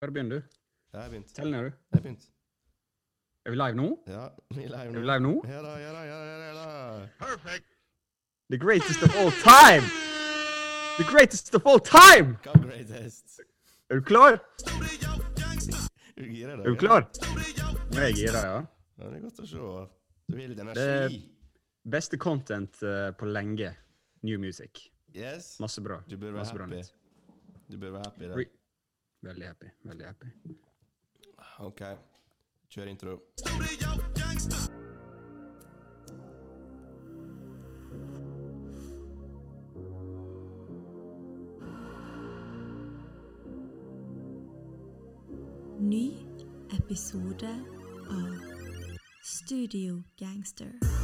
Bare begynn, du. Jeg har begynt. Tell ned, du. Jeg har begynt. Er vi live nå? Ja, vi er live nå. Er vi live nå? Ja da, ja da, ja da, ja da. The greatest of all time! The greatest of all time! Hva greatest? Er du klar? Du gira da? Er du klar? Nå er jeg gira, ja. Ja, det er godt å se. Du har litt Det- energi. Beste content eh, på lenge. New music. Yes. Masse bra. Du bør være Masse happy. Bra. Du bør være happy der. Re- Veldig happy. Veldig happy. Ok. Kjør intro. Ny episode av Studio Gangster.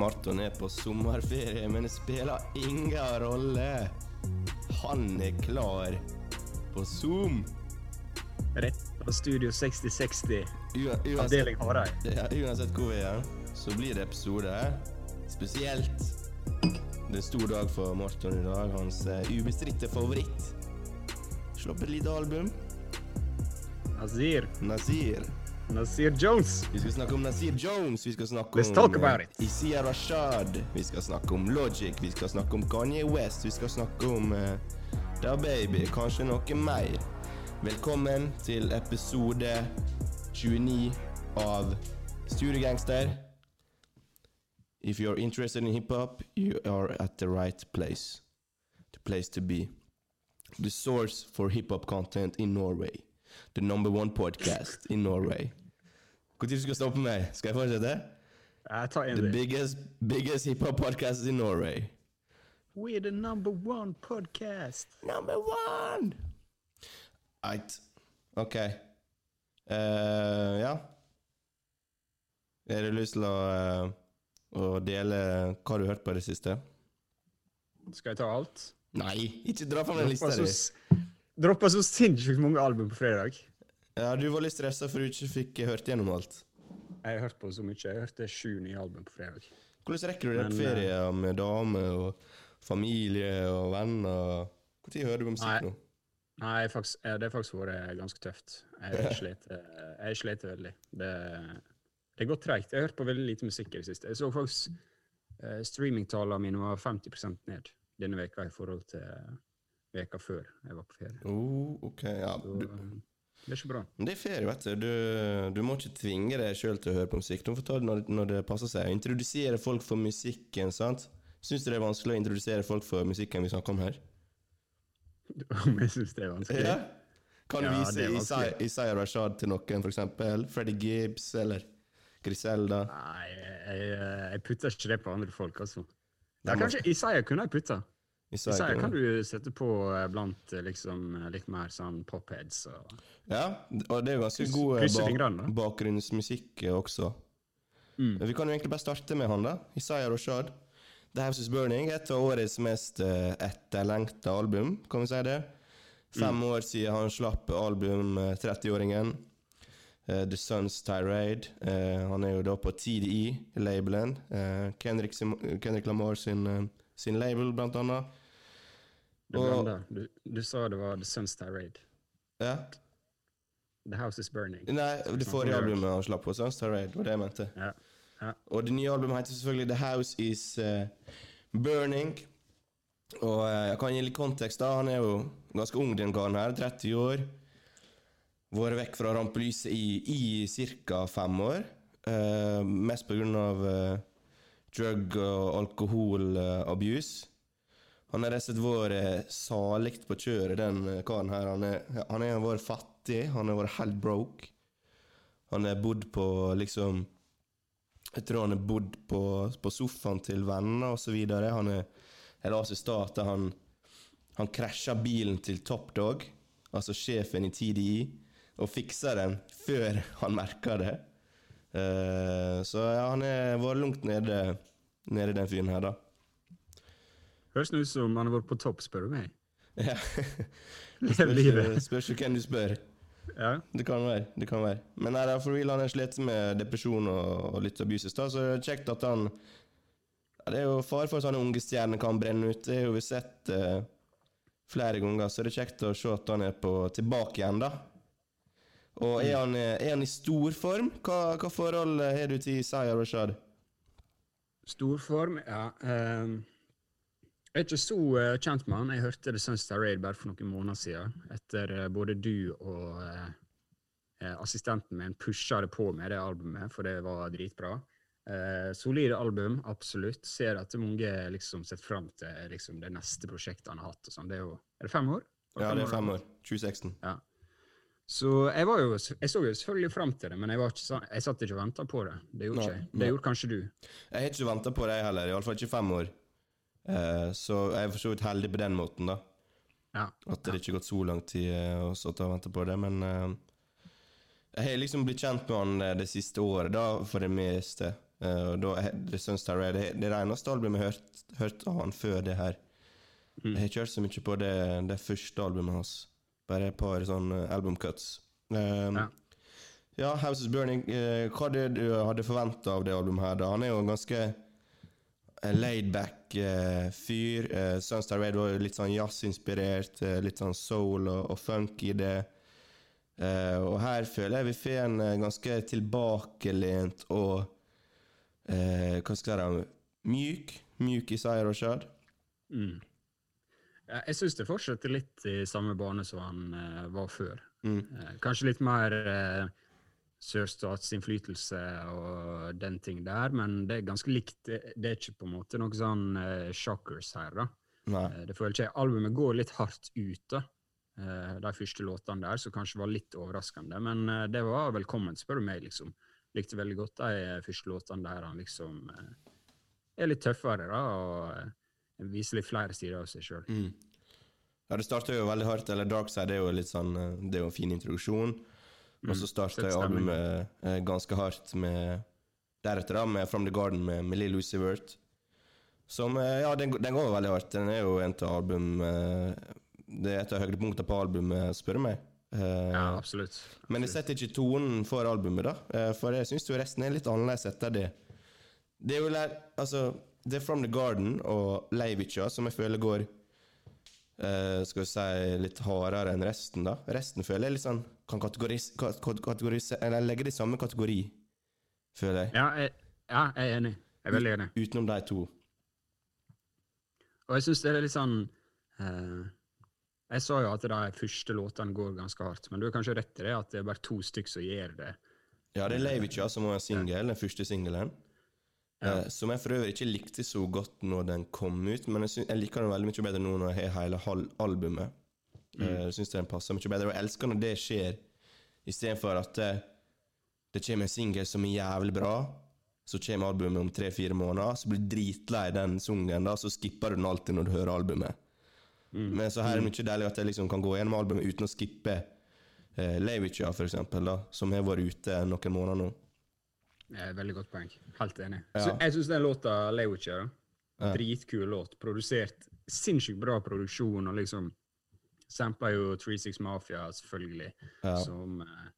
Marton er på sommerferie, men det spiller ingen rolle. Han er klar på Zoom. Rett fra Studio 6060. Ua- Uansett, Avdeling Hareid. ja, uansett hvor vi er, så blir det episode. Spesielt. Det er en stor dag for Marton i dag. Hans uh, ubestridte favoritt. Slapp et lite album. Nazir. Nazir. Nazir Jones. Vi skal snakke om Nasir Jones, vi skal snakke Let's om talk about eh, it. Isaiah Rashad, vi skal snakke om Logic, vi skal snakke om Kanye West, vi skal snakke om uh, Da Baby, kanskje noe mer. Velkommen til episode 29 av Studiegangster. If you're interested in hiphop, you are at the right place. The place to be. The source for hiphop content in Norway. The number one podcast in Norway. Når skal du stoppe meg? Skal jeg fortsette? Jeg tar en The biggest, biggest hiphop podcast in Norway. We're the number one podcast. Number one! Eit. Ok. Eh, ja. Er du lyst til å, uh, å dele hva du har hørt på det siste? Skal jeg ta alt? Nei, ikke dra fram den lista di. droppa så sinnssykt mange album på fredag. Ja, du var litt stressa for du ikke fikk hørt gjennom alt. Jeg har hørt på så mye. Jeg hørte sju nye album på fredag. Hvordan rekker du det på ferie med dame og familie og venner? Når hører du på musikk nå? Nei, faktisk, eh, det har faktisk vært ganske tøft. Jeg har eh, veldig. Det, det går treigt. Jeg har hørt på veldig lite musikk i det siste. Jeg så faktisk uh, streamingtallene mine var 50% ned denne veka i forhold til veka før jeg var på ferie. Oh, ok, ja. Du, eh, det er ikke bra. Det er ferie, vet du. du. Må ikke tvinge deg sjøl til å høre på musikk. Du får ta det når, når det passer seg. Introdusere folk for musikken, sant. Syns du det er vanskelig å introdusere folk for musikken vi snakker om her? Om jeg syns det er vanskelig? Ja. Kan du Ja, vise. Isaiah, Rashad til noen, for eksempel? Freddie Gibbs eller Griselda? Nei, jeg, jeg putter ikke det på andre folk, altså. Ja, kanskje Isaiah kunne jeg putta. Isaiah, kan du sette på eh, blant eh, liksom eh, litt mer sånn popheads og Ja, og det er jo ganske god bak, bakgrunnsmusikk også. Mm. Vi kan jo egentlig bare starte med han, da. Isaiah Roshad. The House Is Burning, et av årets mest etterlengta album, kan vi si det. Fem Mm. år siden han slapp album, eh, 30-åringen. Uh, The Sun's Tirade. Uh, han er jo da på TDE-labelen. Uh, Kendrick, Kendrick Lamar sin, sin label, blant annet. Det Og- Du, du sa det var The Sun's Tirade. Ja. The House Is Burning. Nei, det forrige albumet han slapp på, Sun's Tirade, var det jeg mente. Ja. ja. Og det nye albumet heter selvfølgelig The House Is uh, Burning. Og uh, jeg kan gi litt kontekst. da Han er jo ganske ung, den karen her. 30 år. Vært vekk fra rampelyset i, i ca. fem år. Uh, mest på grunn av drug- og alkoholabuse. Han har rett og slett vært eh, salig på kjøret, den eh, karen her. Han er, han har vært fattig. Han har vært helt broke. Han har bodd på liksom jeg tror han har bodd på, på sofaen til venner osv. Han er Jeg leste i stad at han, han krasja bilen til Top Dog, altså sjefen i TDI, og fiksa den før han merka det. Uh, så ja, han har vært langt nede, nede den fyren her, da. Høres ut som han har vært på topp, spør du meg. Ja. Det. Spørs jo hvem du spør. Ja. Det kan være. det kan være. Men nei, for real, han har slitt med depresjon og, og litt abuses, da, så det er kjekt at han ja, Det er jo fare for at sånne unge stjerner kan brenne ut. Det har vi sett eh, flere ganger, så det er kjekt å se at han er på, tilbake igjen, da. Og er han, eh, er han i stor form? Hva, hva forhold har du til Sayar Rashad? Storform, ja. ehm, jeg er ikke så eh, kjent med han. Jeg hørte The Sunstar Raid bare for noen måneder siden. Etter eh, både du og eh, assistenten min pusha det på med det albumet, for det var dritbra. Eh, solid album, absolutt. Ser at mange liksom sett fram til liksom, det neste prosjektet han har hatt. sånn. Det er jo Er det fem år? Det Ja, det er fem år. 2016. Ja. Så jeg, var jo, jeg så jo selvfølgelig fram til det, men jeg, var ikke sånn, jeg satt ikke og venta på det. Det gjorde ikke Det gjorde kanskje du. Jeg har ikke venta på det, jeg heller. Iallfall ikke fem år. Eh, så jeg er for så vidt heldig på den måten, da. Ja. At det ikke har gått så lang tid å sitte og vente på det. Men eh, jeg har liksom blitt kjent med han eh, det siste året, da, for det meste. Uh, og da det, Sunstar det, det er det eneste albumet jeg har hørt, av han før det her. Mm. Jeg har ikke hørt så mye på det, det første albumet hans. Bare et par sånne albumcuts. Um, Ja. ja. House is Burning. Uh, hva det du hadde forventa av det albumet her? da? Han er jo ganske laid laidback uh, fyr. Uh, Sunstar Red var litt sånn jazzinspirert, eh, litt sånn soul og, og funk i det. Eh, og her føler jeg vi får en eh, ganske tilbakelent og eh, Hva skal jeg si Mjuk. Mjuk og skjød. Mm. Jeg syns det fortsetter litt i samme bane som han eh, var før. Mm. Eh, kanskje litt mer sørstatsinnflytelse og den ting der, men det er ganske likt. Det, er ikke på en måte noe sånn uh, shockers her, da. Nei. Eh, det føler ikke jeg. Albumet går litt hardt ut, da. Eh, de første låtene der, som kanskje var litt overraskende. Men det var velkomment, spør du meg, liksom. Likte veldig godt de første låtene der han liksom er litt tøffere, da, og viser litt flere sider av seg sjøl. Mm. Ja, det starter jo veldig hardt. Eller Darkside er jo litt sånn Det er jo en fin introduksjon. Og så Mm, starta jeg albumet eh, ganske hardt med Deretter da, med From the Garden med, med Lill Lucy Wirt. Som eh, Ja, den, den går veldig hardt. Den er jo en av album eh, Det er et av høydepunktene på albumet, spør du meg. Eh, Ja, absolutt. men jeg setter ikke tonen for albumet, da. For jeg syns jo resten er litt annerledes etter det. Det er jo altså, det er From the Garden og Leivica som jeg føler går eh, Skal vi si litt hardere enn resten, da. Resten føler jeg litt sånn Kan kategoris, kat- kat- kategoris, eller legge det i samme kategori, føler jeg. Ja, jeg, ja, jeg er enig. Jeg er veldig enig. Utenom de to. Og jeg syns det er litt sånn uh, Jeg sa jo at de første låtene går ganske hardt, men du har kanskje rett i det, at det er bare to stykker som gjør det. Ja, det er Leivica som var en singel, den første singelen. Ja. Eh, som jeg for øvrig ikke likte så godt når den kom ut, men jeg, synes, jeg liker den veldig mye bedre nå når jeg har hele halv albumet. Mm. jeg syns den passer mye bedre, og jeg elsker når det skjer, istedenfor at det, det kommer en singel som er jævlig bra, så kommer albumet om tre-fire måneder, så blir du dritlei den sungen, da, så skipper du den alltid når du hører albumet. Men så her er det mye deilig at jeg liksom kan gå gjennom albumet uten å skippe eh, Leivica, for eksempel, da, som har vært ute noen måneder nå. Er veldig godt poeng. Helt enig. Ja. Så jeg syns den låta Lewitcher, Ja. dritkul låt. Produsert sinnssykt bra produksjon, og liksom Sampa jo 36 Mafia, selvfølgelig, Ja. som eh,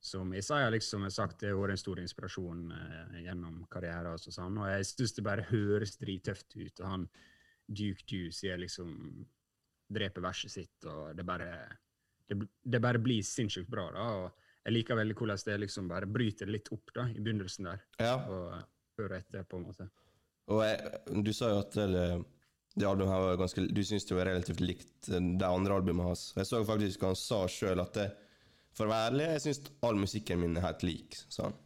som Isaiah liksom har sagt, det har vært en stor inspirasjon eh, gjennom karrieren. Og sånn, og jeg syns det bare høres drittøft ut. og han Duke Deuce sier liksom dreper verset sitt, og det bare det, det bare blir sinnssykt bra. da, og Jeg liker veldig hvordan det liksom bare bryter litt opp da, i begynnelsen der, Ja. og eh, før og etter, på en måte. Og jeg, du sa jo at det, det albumet her var ganske Du syns det var relativt likt eh, det andre albumet hans. Jeg så faktisk han sa sjøl at det, for å være ærlig, jeg syns all musikken min er helt lik. sa han.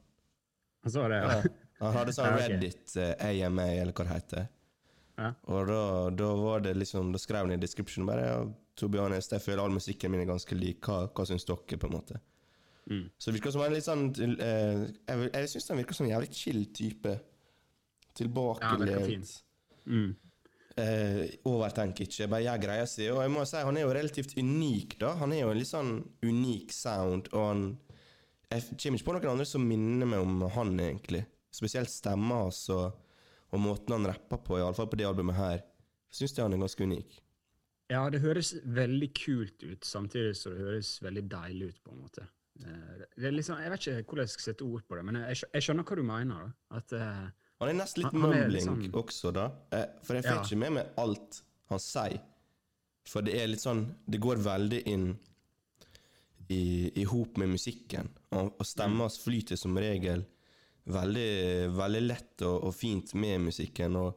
Han sa det, ja. Han hadde sånn Ja. Reddit eh, AMA, eller hva det heter. Ja. Og da, da var det liksom Da skrev han i description bare ja, Tobias, jeg føler all musikken min er ganske lik. Hva, hva syns dere, på en måte? Mm. Så det virker som en litt sånn eh, Jeg, jeg syns han virker som en jævlig chill type. Ja. Tilbakelent. Mm. Eh, overtenk ikke, bare gjør greia si. Og jeg må si, han er jo relativt unik, da. Han er jo en litt sånn unik sound, og han Jeg kommer ikke på noen andre som minner meg om han, egentlig. Spesielt stemma hans og, og måten han rapper på, iallfall på det albumet her. Jeg syns han er ganske unik. Ja, det høres veldig kult ut, samtidig som det høres veldig deilig ut, på en måte. Eh, Det liksom, jeg vet ikke hvordan jeg skal sette ord på det, men jeg, jeg skjønner hva du mener. At, uh, Han er nesten litt mumbling liksom- også, da. Eh, For jeg får Ja. ikke med meg alt han sier. For det er litt sånn Det går veldig inn i, i hop med musikken. Og, og stemma hans flyter som regel veldig, veldig lett og, og fint med musikken. Og,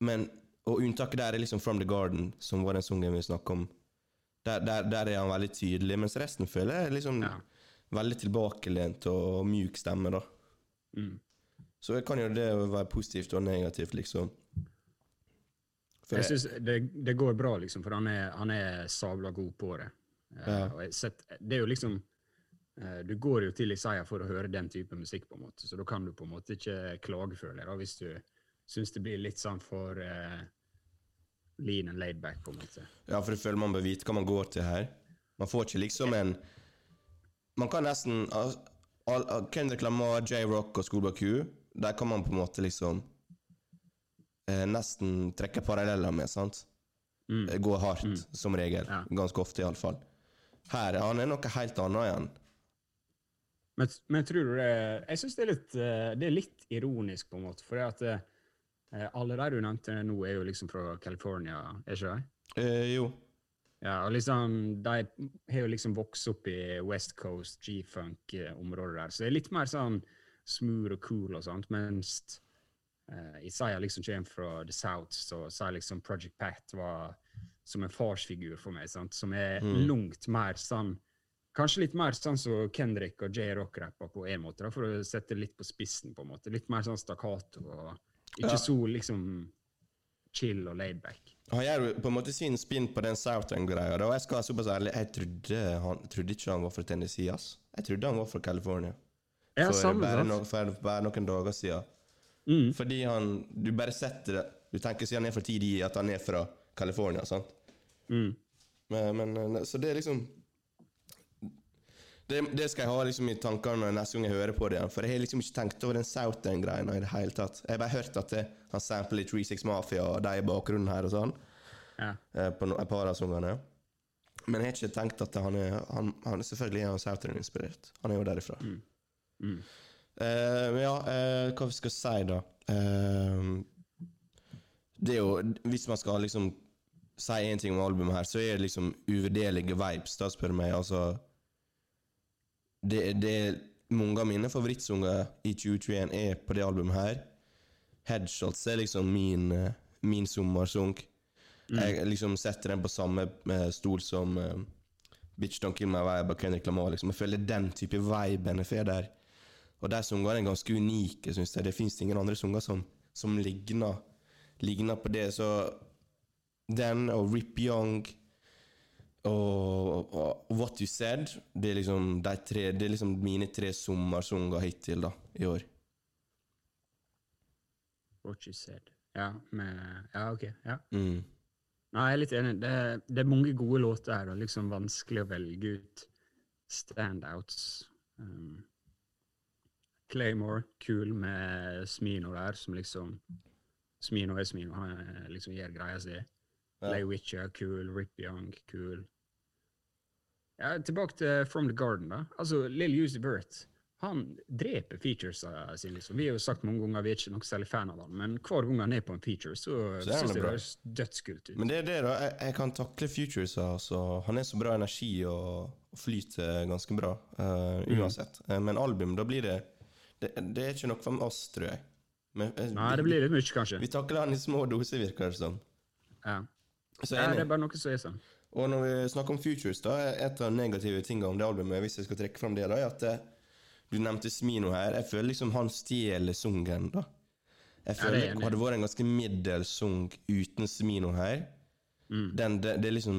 men, og unntaket der er liksom From the Garden, som var den sangen vi snakka om. Der, der, der er han veldig tydelig, mens resten føler jeg liksom Ja. veldig tilbakelent og, mjuk stemme, da. mm. Så kan jo det være positivt og negativt, liksom. For Jeg syns det, det går bra, liksom, for han er, han er sabla god på det. Eh, Ja. jeg sett, det er jo liksom uh, Du går jo til Isaiah for å høre den type musikk, på en måte, så da kan du på en måte ikke klage, føler jeg, hvis du syns det blir litt sånn for eh, lean and laid back, på en måte. Ja, for jeg føler man bør vite hva man går til her. Man får ikke liksom en Man kan nesten Kendrick Lamar, J-Rock og Schoolboy Q, der kan man på en måte liksom eh, nesten trekke paralleller med, sant? Mm. Eh, Gå hardt, som regel. Ja. Ganske ofte, iallfall. Her han er noe helt annet igjen. Men, men tror du det Jeg syns det, eh, det er litt ironisk, på en måte, for det at eh, alle de du nevnte nå, er jo liksom fra California, er ikke det? Eh, jo. Ja, og liksom, De har jo liksom vokst opp i West Coast, G-funk-området der, så det er litt mer sånn smooth og cool og sånt, mens uh, Isaiah liksom kommer fra The South, så sier liksom Project Pat var som en farsfigur for meg, sant? som er langt mer sånn Kanskje litt mer sånn som Kendrick og J-Rock rapper på en måte, da, for å sette litt på spissen, på en måte. Litt mer sånn stakkato og ikke Ja. så liksom chill og laid back. Han gjør på en måte sin spinn på den Southern-greia. og Jeg skal være såpass ærlig, jeg trodde, han, trodde ikke han var fra Tennessee. ass. Jeg trodde han var fra California. Ja, for, samme, bare no, for bare noen dager siden. Mm. Fordi han Du bare setter det Du tenker siden han er fra TDI, at han er fra California. sant? Mm. Men, men Så det er liksom det, det skal jeg ha liksom i tankene neste gang jeg hører på det igjen. For jeg har liksom ikke tenkt over den Southern-greia i det hele tatt. Jeg har bare hørt at det, han sampler litt 36 Mafia og de i bakgrunnen her og sånn. Ja. eh, På et par av sangene. Men jeg har ikke tenkt at han er han, han Selvfølgelig er han Southern-inspirert. Han er jo derifra. Mm. Eh, men ja, uh, hva vi skal si, da? Uh, det er jo Hvis man skal liksom si én ting om albumet her, så er det liksom uvurderlige vibes, da, spør du meg. Altså det, det Mange av mine favorittsanger i 2021 er på det albumet her. Headshots er liksom min, eh, min sommersang. Jeg liksom setter den på samme eh, stol som uh, Bitch Don't Kill My Vibe av Kendrick Lamar. Liksom. Jeg føler den type viben jeg får der. Og de sangene er ganske unike, syns jeg. Det fins ingen andre sanger som, som ligner, ligner på det. Så den og Rip Young og, og What You Said Det er liksom de tre Det er liksom mine tre sommersanger hittil da, i år. What you said. Ja, med, ja ok. Ja. Mm. Nei, jeg er litt enig. Det, det er mange gode låter her, og liksom vanskelig å velge ut standouts. Um, Claymore, kul med Smino der, som liksom Smino er Smino, han liksom gjør greia si. Ja. Lay Witcher, kul. Rip Young, kul. Ja, tilbake til From the Garden, da. Altså, Lill Uzi Burt Han dreper featuresa sine, liksom. Vi har jo sagt mange ganger vi er ikke noe særlig fan av han, men hver gang han er på en feature, så, Så jeg det høres dødskult ut. Men det er det, da. Jeg, jeg kan takle Futures. Altså. Han er så bra energi og, og flyter ganske bra, uh, uansett. Mm. men album, da blir det, det Det er ikke noe for oss, tror jeg. Men, eh, Nei, det blir litt mye, kanskje. Vi takler han i små doser, virker det som. Ja. Så ja, det er bare noe som er sånn. Og når vi snakker om Futures, da, et av de negative tingene om det albumet, hvis jeg skal trekke fram det, da, er at eh, du nevnte Smino her. Jeg føler liksom han stjeler sungen, da. Jeg Ja, føler det er enig i. Hadde vært en ganske middels sung uten Smino her Mm. den, det, det er liksom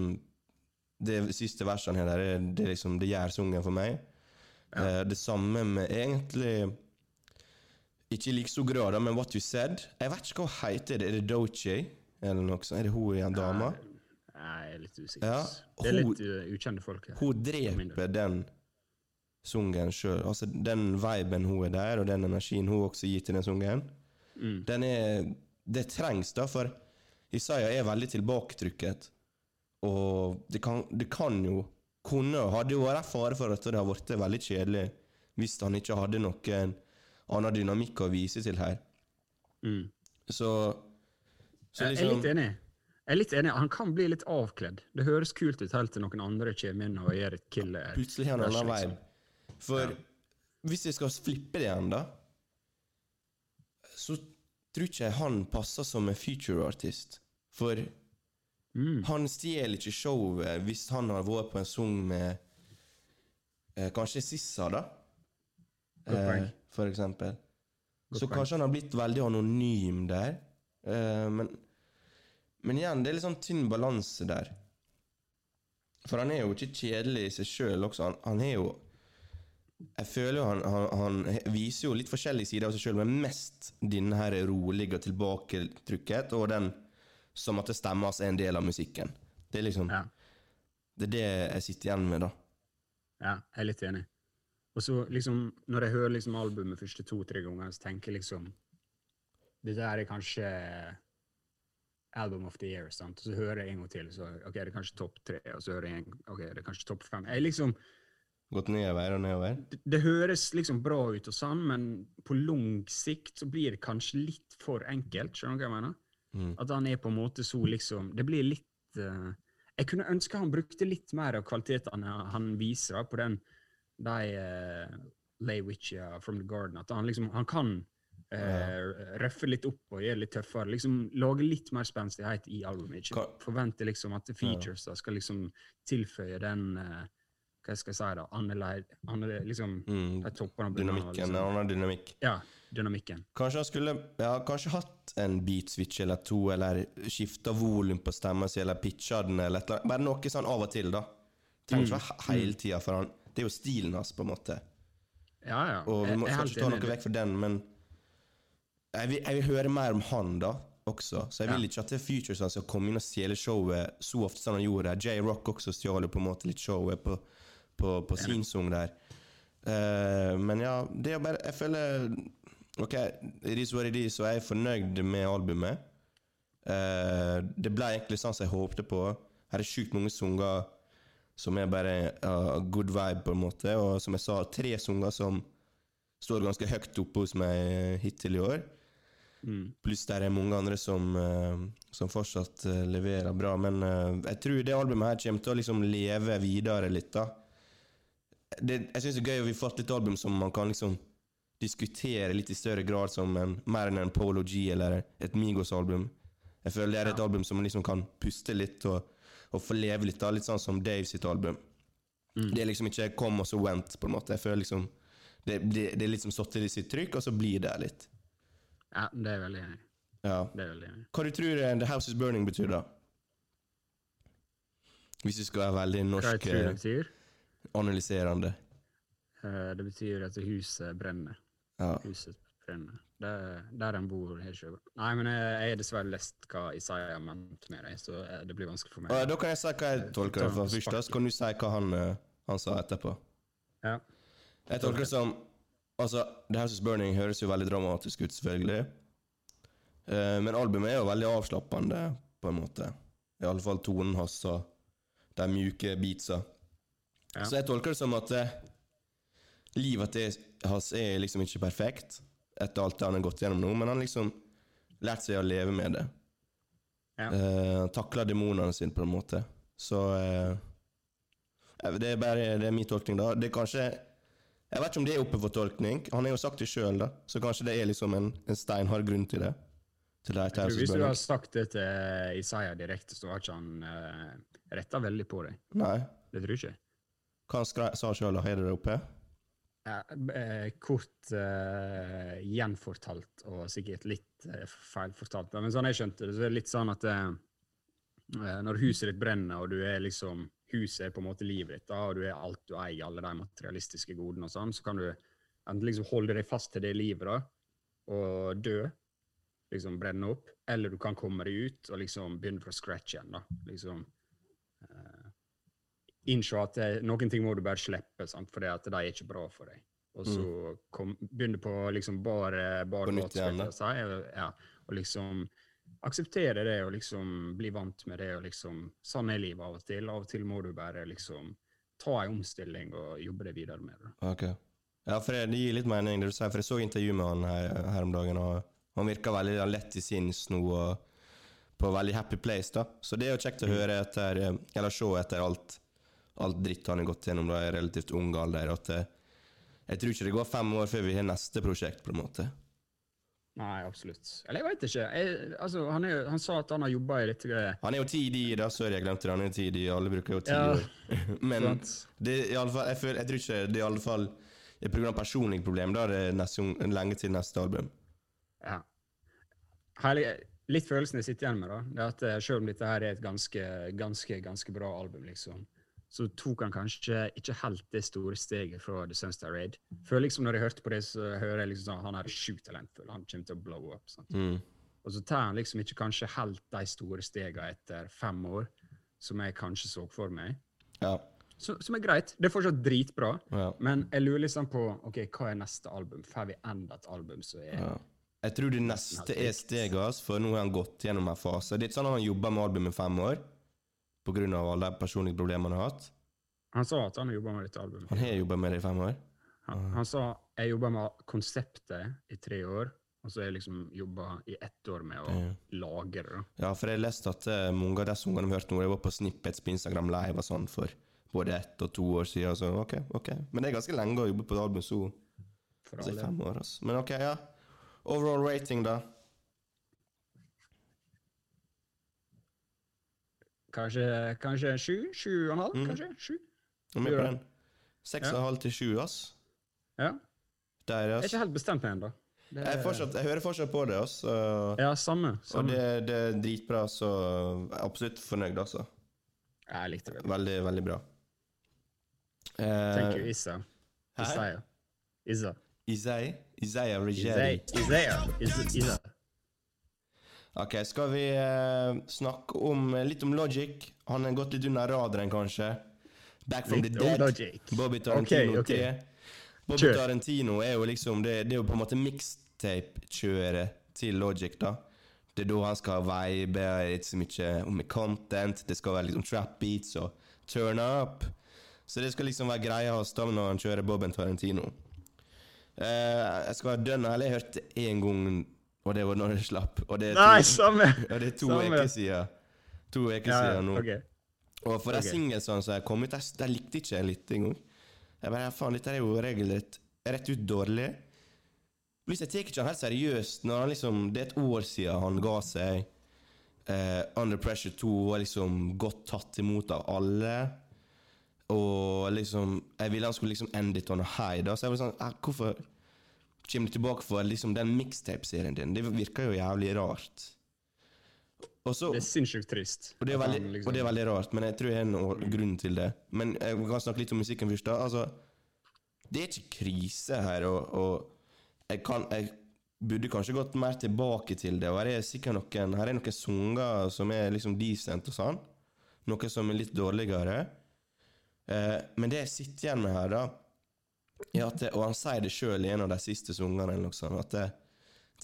Det siste verset her, det, det, liksom, det gjør sungen for meg. Eh, det samme med egentlig Ikke i like stor grad, men What You Said. Jeg vet ikke hva heter. Er det Doche? Eller noe sånt? Er det hun igjen, dama? Nei, jeg er litt usikker. Ja, hun, det er litt uh, ukjente folk her. Hun dreper den sungen sjøl. Altså, den viben hun er der, og den energien hun også gir til den sungen, Mm. den er Det trengs, da, for Isaiah er veldig tilbaketrykket. Og det kan, det kan jo kunne hadde jo vært fare for at det har blitt veldig kjedelig hvis han ikke hadde noen annen dynamikk å vise til her. Mm. Så, så Jeg er litt liksom enig. Jeg er litt enig. Han kan bli litt avkledd. Det høres kult ut helt til noen andre kommer inn og gjør et kill. Plutselig har han en annen liksom. vibe. For hvis jeg skal flippe det igjen, da, så tror ikke jeg han passer som en future-artist. For Mm. han stjeler ikke showet hvis han har vært på en sang med eh, kanskje Sissa, da. Eh, for eksempel. Godt så point. kanskje han har blitt veldig anonym der. Eh, men, men igjen, det er litt sånn tynn balanse der. For han er jo ikke kjedelig i seg sjøl også. Han, han er jo Jeg føler jo han, han, han viser jo litt forskjellige sider av seg sjøl, men mest denne her rolige og tilbaketrykket, og den som at det stemmer altså er en del av musikken. Det er liksom Ja. Det er det jeg sitter igjen med, da. Ja, jeg er litt enig. Og så liksom, når jeg hører liksom albumet første to-tre ganger, så tenker jeg liksom Det der er kanskje Album of the Year, sant? Så hører jeg en gang til, så ok, det er kanskje topp tre, og så hører jeg en ok, det er kanskje topp fem. Jeg liksom, Gått nedover og nedover. det, det høres liksom bra ut og sånn, men på lang sikt så blir det kanskje litt for enkelt, skjønner du hva jeg mener? Mm. At han er på en måte så liksom Det blir litt uh, Jeg kunne ønske han brukte litt mer av kvalitetene han viser da, på den de uh, Lay Witcher from the Garden. At han liksom Han kan uh, røffe litt opp og gjøre litt tøffere. liksom Lage litt mer spenstighet i albumet. Ikke forvente liksom at features da skal liksom tilføye den uh, Hva skal jeg si, da? Annerledes annerle, liksom, Mm. toppene Dynamikken. Liksom. En annen dynamikk. Ja, dynamikken. Kanskje han skulle ja, kanskje hatt en beat switch eller to, eller skifta volum på stemma si, eller pitcha den, eller et eller annet. Bare noe sånn av og til, da. Trenger ikke være he- hele tida, for han, det er jo stilen hans, på en måte. Ja, ja. Og vi må, skal ikke ta noe vekk fra den, men jeg vil, jeg vil høre mer om han, da, også. Så jeg vil ikke at Futures han skal komme inn og stjele showet så ofte som han gjorde. J-Rock også stjal på en måte litt showet på, på, på sin sang der. Uh, men ja, det er bare Jeg føler OK, it is what it is, og jeg er fornøyd med albumet. Uh, det ble egentlig sånn som jeg håpte på. Her er sjukt mange sanger som er bare uh, good vibe, på en måte. Og som jeg sa, tre sanger som står ganske høyt oppe hos meg hittil i år. Mm. Pluss der er mange andre som, eh, som fortsatt eh, leverer bra. Men eh, jeg tror det albumet her kommer til å liksom leve videre litt, da. Det, jeg syns det er gøy at vi fått et album som man kan liksom diskutere litt i større grad som en, mer enn en Polo G eller et Migos-album. Jeg føler det er et Ja. album som man liksom kan puste litt og, og få leve litt, da. Litt sånn som Dave sitt album. Mm. Det er liksom ikke kom og så went, på en måte. Jeg føler liksom det, det, det er liksom satt i sitt trykk, og så blir det litt. Ja, det er jeg veldig enig i. Ja. Det er veldig enig. Hva du tror du The House Is Burning betyr, da? Hvis du skal være veldig Hva jeg norsk tror det eh, betyr? analyserende. Uh, Det betyr at huset brenner. Ja. Huset brenner. Der, der han bor, har ikke Nei, men jeg, jeg har dessverre lest hva Isaiah mente med det, så eh, det blir vanskelig for meg. Og da kan jeg si hva jeg tolker det først, så kan du si hva han, eh, han sa etterpå. Ja. Jeg tolker det som Altså, The House Is Burning høres jo veldig dramatisk ut, selvfølgelig. Uh, men albumet er jo veldig avslappende, på en måte. I alle fall tonen hans og de mjuke beatsa. Ja. Så jeg tolker det som at uh, livet hans er liksom ikke perfekt, etter alt han har gått gjennom nå, men han liksom lært seg å leve med det. Ja. Uh, han takler demonene sine, på en måte. Så eh, eh, Det er bare det er min tolkning, da. Det er kanskje Jeg vet ikke om det er oppe for tolkning. Han har jo sagt det sjøl, da. Så kanskje det er liksom en, en steinhard grunn til det. Til det tror hvis du har sagt det til Isaiah direkte, så har ikke han uh, retta veldig på deg. Nei. Det tror jeg ikke. Hva han sa sjøl? Har du det oppe? Ja, eh, kort eh, gjenfortalt, og sikkert litt uh, feilfortalt. Men sånn jeg skjønte det, så er det litt sånn at eh, eh, når huset ditt brenner, og du er liksom Huset er på en måte livet ditt, da, og du er alt du eier, alle de materialistiske godene og sånn, så kan du enten liksom holde deg fast til det livet, da, og dø. Liksom brenne opp. Eller du kan komme deg ut og liksom begynne fra scratch igjen, da. Liksom uh, innse at det, noen ting må du bare slippe, sant? for at de er ikke bra for deg. Og så kom, begynne på liksom bare, bare På nytt igjen, si, ja, og liksom akseptere det og liksom bli vant med det. og liksom, Sånn er livet av og til. Av og til må du bare liksom ta en omstilling og jobbe det videre med det. Ok. Ja, for det, det gir litt mening, det du sier, for jeg så intervju med han her, her om dagen, og han virka veldig lett i sinns nå og på veldig happy place, da. Så det er jo kjekt å høre etter, eh, eller se etter alt, alt dritt han har gått gjennom da i relativt ung alder, at eh, jeg tror ikke det går fem år før vi har neste prosjekt, på en måte. Nei, absolutt. Eller jeg veit ikke. Jeg, altså, han, er, han sa at han har jobba i litt greier. Han er jo tid i, da, sorry jeg glemte det, han er jo tid i, alle bruker jo ti Ja. år. Men det, er i alle fall, jeg, føler, jeg tror ikke det er i alle fall er av personlige problemer, da er det neste, lenge til neste album. Ja. Herlig, litt følelsen jeg sitter igjen med, da, det er at eh, selv om dette her er et ganske, ganske, ganske bra album, liksom, så tok han kanskje ikke helt det store steget fra The Sunstar Raid. Før liksom Når jeg hørte på det, så hører jeg liksom sånn han er sjukt talentfull, han kommer til å blow up. sant? Mm. Og så tar han liksom ikke kanskje helt de store stegene etter fem år, som jeg kanskje så for meg. Ja. Så, som er greit. Det er fortsatt dritbra, Ja. men jeg lurer liksom på ok, hva er neste album. Får vi enda et album som er ja. Jeg tror det neste er steget hans, for nå har han gått gjennom en fase. Det er ikke sånn at han jobber med albumet i fem år, av alle de personlige problemene han har hatt. Han sa at han har jobba med dette albumet. Han har jobba med det i fem år. Han, han sa jeg jobba med konseptet i tre år, og så har jeg liksom jobba i ett år med å Ja. lage det. Ja, for jeg har lest at uh, mange av de sangene vi hørte nå, jeg var på snippets på Instagram Live og sånn for både ett og to år siden. Så ok, ok. Men det er ganske lenge å jobbe på et album så For altså, i fem år. Altså. Men ok, ja. Overall rating, da? Kanskje, kanskje sju? Sju og en halv? Mm. Kanskje? Sju? Er du på den? Seks og en halv til sju, ass. Ja. Der, Jeg er ikke helt bestemt meg ennå. Jeg, er fortsatt, jeg hører fortsatt på det, ass. Ja, samme. Og det, det er dritbra, så jeg er absolutt fornøyd, altså. Jeg likte det. Veldig, veldig bra. Eh, Thank you, Isa. Isaiah. Isa. Isaiah? Isaiah Isaiah. Isaiah. Isaiah. Ok, skal vi eh, snakke om, litt om Logic? Han har gått litt under radaren, kanskje. Back from Litt the dead. Logic. Bobby Tarantino okay, okay. 3. Bobby Kjør. Tarantino er jo liksom Det, det er jo på en måte mixtape-kjøret til Logic, da. Det er da han skal vibe, ikke så mye om content, det skal være liksom trap beats og turn up. Så det skal liksom være greia hans da når han kjører Bobben Tarantino. Eh, jeg skal være dønn ærlig, jeg hørte én gang, og det var når det slapp. Og det er Nei, samme! ja, det er to uker siden. To uker Ja, siden nå. Okay. Og for de okay. singlesene som er kommet, de, likte ikke jeg litt engang. Jeg bare, faen, dette er jo regelrett rett ut dårlig. Pluss jeg tar ikke han helt seriøst når han liksom Det er et år siden han ga seg. Eh, Under Pressure 2 var liksom godt tatt imot av alle. Og liksom Jeg ville han skulle liksom end it on a high, da. Så jeg var sånn eh, Hvorfor kommer du tilbake for liksom den mixtape-serien din? Det virker jo jævlig rart. Også, Det er sinnssykt trist. og det, er veldig, liksom- og det er veldig rart, men jeg tror jeg har en grunn til det. Men jeg kan snakke litt om musikken først. da. Altså, det er ikke krise her, og, og jeg, kan, jeg burde kanskje gått mer tilbake til det. Og her er sikkert noen Her er noen sanger som er liksom decent og sånn. Noe som er litt dårligere. Eh, men det jeg sitter igjen med her, da at det, Og han sier det sjøl i en av de siste sangene, eller noe sånt, at det,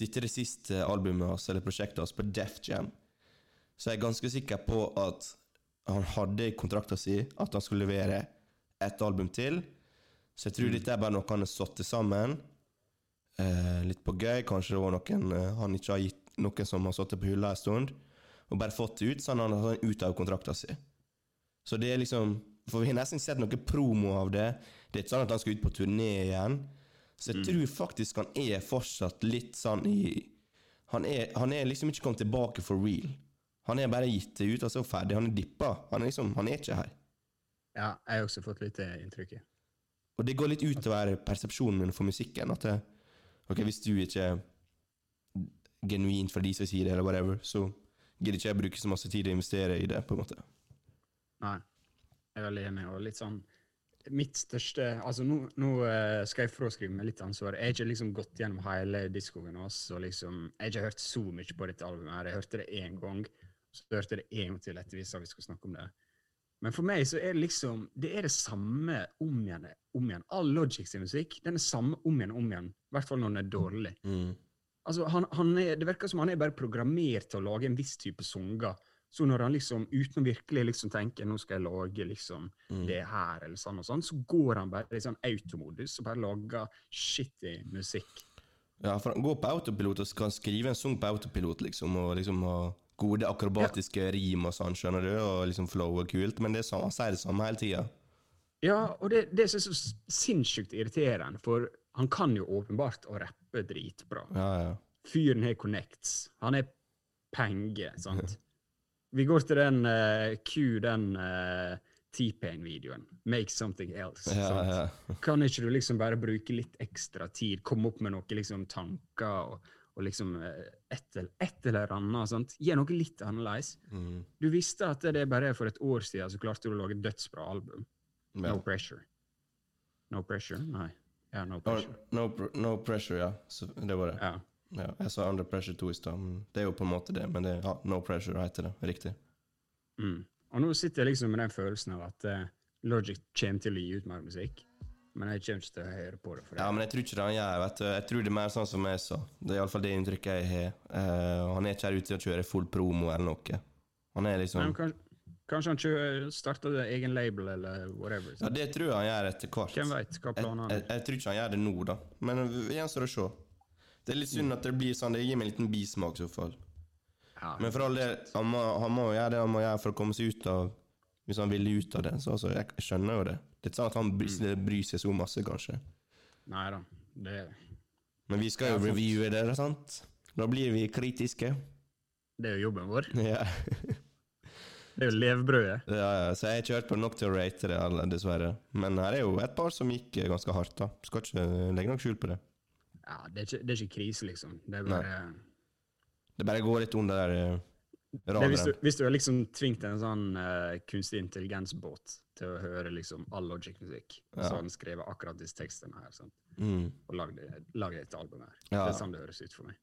dette er det siste albumet hans, eller prosjektet hans, på Def Jam så jeg er ganske sikker på at han hadde i kontrakta si at han skulle levere ett album til. Så jeg tror dette er bare noe han har satt sammen. Eh, litt på gøy. Kanskje det var noen eh, han ikke har gitt noen som har sittet på hylla en stund, og bare fått det ut, så han har ut av kontrakta si. Så det er liksom For vi har nesten sett noe promo av det. Det er ikke sånn at han skal ut på turné igjen. Så jeg tror faktisk han er fortsatt litt sånn i han er, han er liksom ikke kommet tilbake for real. Han er bare gitt det ut, og så ferdig. Han er dippa. Han er liksom, han er ikke her. Ja, jeg har også fått litt det inntrykket. Og det går litt utover persepsjonen min for musikken. At det, ok, hvis du ikke er genuint fra de som sier det, eller whatever, så gidder ikke jeg bruke så masse tid å investere i det, på en måte. Nei, er veldig enig. Og litt sånn Mitt største Altså, nå, nå eh, skal jeg fraskrive meg litt ansvar. Jeg har ikke liksom gått gjennom hele diskoen hans, og liksom Jeg har ikke hørt så mye på dette albumet. her. Jeg hørte det én gang, så hørte jeg det en gang til etter hvis vi skulle snakke om det. Men for meg så er det liksom Det er det samme om igjen. Om igjen. All Logic sin musikk den er samme om igjen om igjen. I hvert fall når den er dårlig. Altså, han, han er, det virker som han er bare programmert til å lage en viss type sanger. Så når han liksom, uten å virkelig liksom tenke nå skal jeg lage liksom Mm. det her, eller sånn og sånn, så går han bare i sånn automodus og bare lager shitty musikk. Ja, for han går på autopilot og kan skrive en sang på autopilot, liksom, og liksom ha gode akrobatiske rim og sånn, skjønner du, og liksom flow og kult, men det er sånn, han sier det samme hele tida. Ja, og det, det er så sinnssykt irriterende, for han kan jo åpenbart å rappe dritbra. Ja, ja. Fyren har connects. Han er penger, sant? Vi går til den uh, Q, den uh, T-Pain-videoen. Make something else. Ja, ja. Kan ikke du liksom bare bruke litt ekstra tid, komme opp med noen liksom tanker og, og liksom eh, et, eller- et eller annet, sant? Gi noe litt annerledes. Mm. Du visste at det bare for et år siden så klarte du å lage dødsbra album. ja. No pressure. No pressure? Nei. Ja, no No, pressure. no, pr- no pressure, ja. Så det var det. Ja. Ja, jeg sa under pressure 2 i stad. Det er jo på en måte det, men det er ja, no pressure heter det. Riktig. Mm. Og nå sitter jeg liksom med den følelsen av at uh, Logic kommer til å gi ut mer musikk, men jeg kommer ikke til å høre på det. det. Ja, men jeg tror ikke det han gjør. vet du. Jeg tror det er mer sånn som jeg sa. Det er iallfall det inntrykket jeg har. Uh, han er ikke her ute til å kjøre full promo eller noe. Han er liksom men kanskje, kanskje han ikke starter egen label eller whatever. Ja, det tror jeg han gjør etter hvert. Hvem vet hva planen er? jeg, er. jeg tror ikke han gjør det nå, da. Men det gjenstår å se. Det er litt synd at det blir sånn. Det gir meg en liten bismak, i så fall. Ja, Men for all del, han må, han må gjøre det han må gjøre for å komme seg ut av Hvis han vil ut av det. Så altså, jeg skjønner jo det. Det er ikke sånn at han bryr, bryr seg så masse, kanskje. Nei da. Det, Men vi skal jo reviewe det, sant? Da blir vi kritiske. det er jo jobben vår. Ja. Det er jo levebrødet. Ja, ja, så jeg har ikke hørt på nok til å rate det, dessverre. Men her er jo et par som gikk ganske hardt, da. Skal ikke legge noe skjul på det. Ja, det er, ikke, det er ikke krise, liksom. Det bare Det bare går litt under der eh, er hvis, du, radaren. hvis du har liksom tvingt en sånn uh, kunstig intelligensbåt til å høre liksom all Logic-musikk, Ja. så har den skrevet akkurat disse tekstene her, sånn, Mm. og lagd et album her. Ja. Det er sånn det høres ut for meg.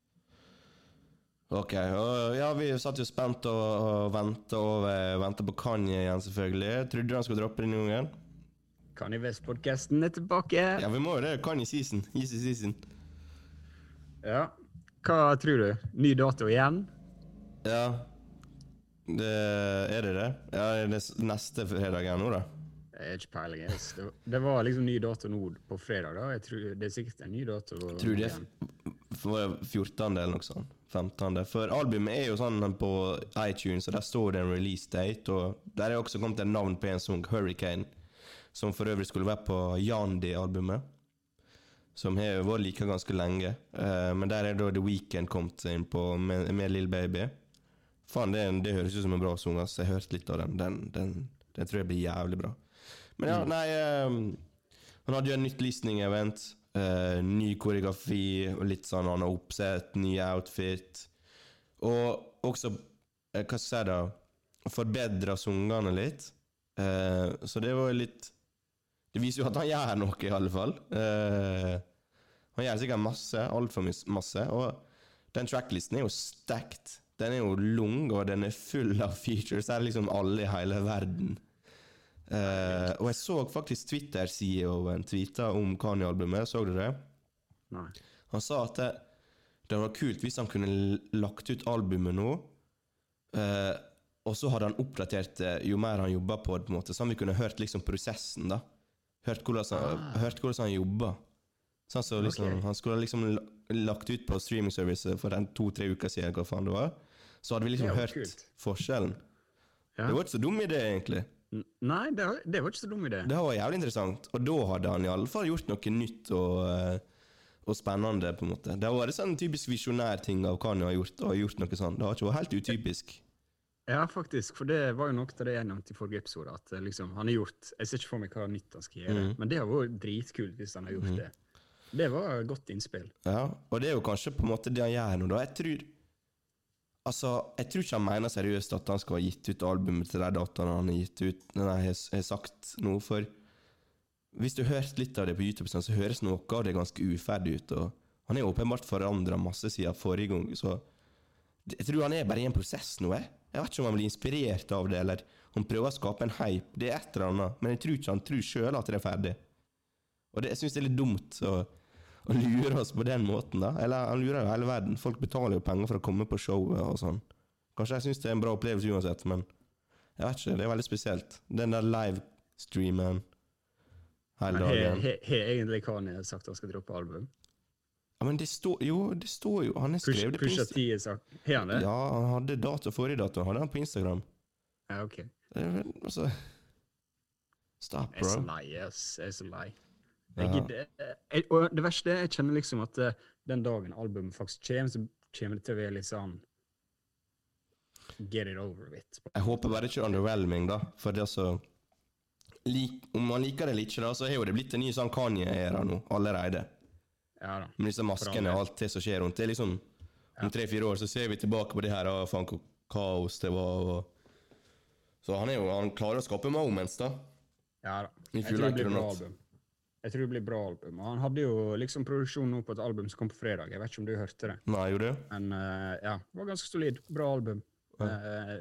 Ok, og ja, vi satt jo spent og, og venta venta på Kanye igjen, selvfølgelig. Trodde han skulle droppe denne gangen. Kanye West-podkasten er tilbake! Ja, vi må jo det. Kanye season. Easy season. Ja. Hva tror du? Ny dato igjen? Ja. Det, er det det? Ja, er det er neste fredag igjen nå, da? Jeg har ikke peiling. Det, det var liksom ny dato nå på fredag. da. Tror Det er sikkert en ny dato. Jeg Tror det er 14. eller noe sånt? 15. For albumet er jo sånn på iTunes, og der står det en release date. Og der er også kommet et navn på en sang, Hurricane, som for øvrig skulle være på Yandi-albumet. Som har vært like ganske lenge. Uh, men der er da The Weekend kommet inn på med, med Lill Baby. Faen, det, det høres ut som en bra sang. ass. Jeg har hørt litt av den. Den, den. den tror jeg blir jævlig bra. Men ja, nei eh, Han hadde jo en nytt listening-event. Uh, ny koreografi, og litt sånn annet oppsett, ny outfit. Og også, eh, hva skal jeg si da, forbedra sangene litt. Eh, så det var jo litt Det viser jo at han gjør noe, i alle fall. Uh, han gjør sikkert masse, altfor masse. Og den tracklisten er jo stacked. Den er jo lung, og den er full av features. Det er liksom alle i hele verden. Uh, og jeg så faktisk Twitter-CEO-en tweeta om Kanye-albumet. Så du det? Nei. Han sa at det, det var kult hvis han kunne lagt ut albumet nå, Uh, og så hadde han oppdatert det jo mer han jobba på det, på en måte, sånn vi kunne hørt liksom prosessen, da. Hørt hvordan han, Ah. hørt hvordan han jobba. Sånn så liksom, okay. Han skulle liksom lagt ut på streaming-service for en to-tre uker siden, hva faen det var. Så hadde vi liksom hørt kult. forskjellen. Ja. Det var ikke så dum idé, egentlig. N- Nei, det, var- det var ikke så dum idé. Det var jævlig interessant, og da hadde han i alle fall gjort noe nytt og, eh, og spennende. på en måte. Det har vært sånn typisk visjonær ting av hva han har gjort. og gjort noe sånt. Det har ikke vært helt utypisk. Ja, faktisk. For det var jo noe av det jeg nevnte i forrige episode. At eh, liksom, han har gjort Jeg ser ikke for meg hva nytt han skal gjøre, mm. men det har vært dritkult hvis han har gjort det. Det var godt innspill. Ja, Og det er jo kanskje på en måte det han gjør nå. da. Jeg tror Altså, jeg tror ikke han mener seriøst at han skal ha gitt ut albumet til de dataene han har gitt ut, nei, har, har sagt noe for hvis du har hørt litt av det på YouTube, så høres noe av det ganske uferdig ut. og Han er åpenbart forandra masse siden forrige gang, så jeg tror han er bare i en prosess nå. Jeg, jeg vet ikke om han blir inspirert av det, eller om han prøver å skape en hype. Det er et eller annet, men jeg tror ikke han tror sjøl at det er ferdig. Og det, syns det er litt dumt. å, å lure oss på den måten, da. Eller han lurer jo hele verden. Folk betaler jo penger for å komme på showet og sånn. Kanskje jeg syns det er en bra opplevelse uansett, men jeg vet ikke, det er veldig spesielt. Den der livestreamen hele dagen. har egentlig Kanye sagt han skal droppe album? Ja, men det står jo det står jo Han har skrevet det på Pusha Instagram. Har han det? Ja, han hadde dato forrige dato. Hadde han på Instagram. Ja, ok. Altså Stop, Jeg er så lei, ass. Jeg er så lei. Jeg gidder, jeg, og det verste er, jeg kjenner liksom at eh, den dagen albumet faktisk kommer, så kommer det til å være litt sånn Get it over with. Jeg håper bare ikke underwhelming, da. For det er altså lik, Om man liker det eller ikke, da, så har jo det blitt en ny sånn Kanye-æra nå allerede. Ja da. Med disse maskene og alt det som skjer rundt. Det er liksom Om tre-fire år så ser vi tilbake på det her, og faen hvor kaos det var. Og... Så han er jo Han klarer å skape moments, da. Ja da. Jeg tror det blir bra album. Jeg tror det blir bra album. Og han hadde jo liksom produksjon nå på et album som kom på fredag. Jeg vet ikke om du hørte det. Nei, gjorde det? Men uh, ja, det var ganske solid. Bra album. Eh,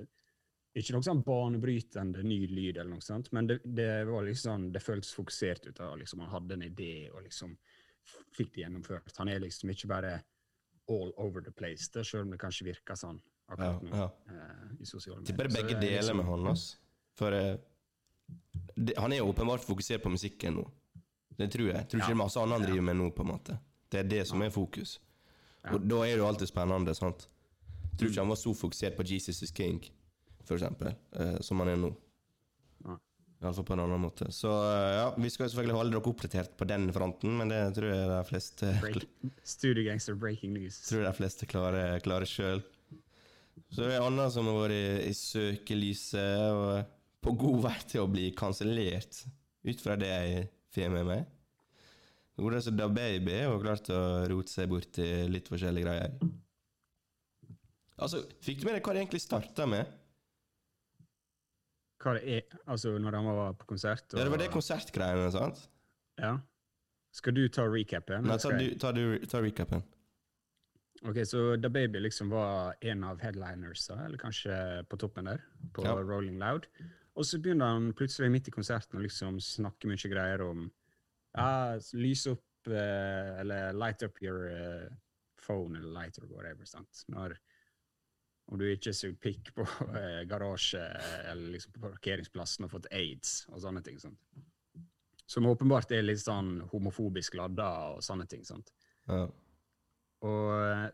ikke noe sånn banebrytende ny lyd, eller noe sånt, men det, det var liksom, det føltes fokusert ut av liksom, Han hadde en idé og liksom fikk det gjennomført. Han er liksom ikke bare all over the place, det, selv om det kanskje virker sånn akkurat nå ja. eh, i sosiale Tipper det begge er deler liksom- med han, altså. For uh, det, han er jo åpenbart fokusert på musikken nå. Det tror jeg. Jeg tror ikke Ja. det er masse annet han driver med nå, på en måte. Det er det som er fokus. Og da er det jo alltid spennende, sant. Jeg tror ikke han var så fokusert på Jesus is King, for eksempel, eh, som han er nå. Iallfall på en annen måte. Så eh, ja, vi skal jo selvfølgelig holde dere oppdatert på den fronten, men det tror jeg de fleste Break, Studio Gangster breaking news. tror de fleste klarer, klarer sjøl. Så det er Anna som har vært i, i søkelyset og på god vei til å bli kansellert, ut fra det jeg får med meg. Godeste Da Baby har klart å rote seg bort i litt forskjellige greier. Altså, Fikk du med deg hva det egentlig starta med? Hva det er, altså når han var på konsert? Ja, Det var det konsertgreiene, sant? Ja. Skal du ta recapen? Nei, ta, du, ta, du, ta recapen. Ok, så Da Baby liksom var en av headlinersa, eller kanskje på toppen der, på Ja. Rolling Loud. Og så begynner han plutselig midt i konserten å liksom snakke mye greier om ja, lys opp, eh, eller light up your eh, phone, eller light or whatever, sant. Når, om du ikke suger pikk på eh, garasje, eller liksom på parkeringsplassen og fått aids, og sånne ting. sant. Som åpenbart er litt sånn homofobisk ladda og sånne ting. sant. Ja. Og eh,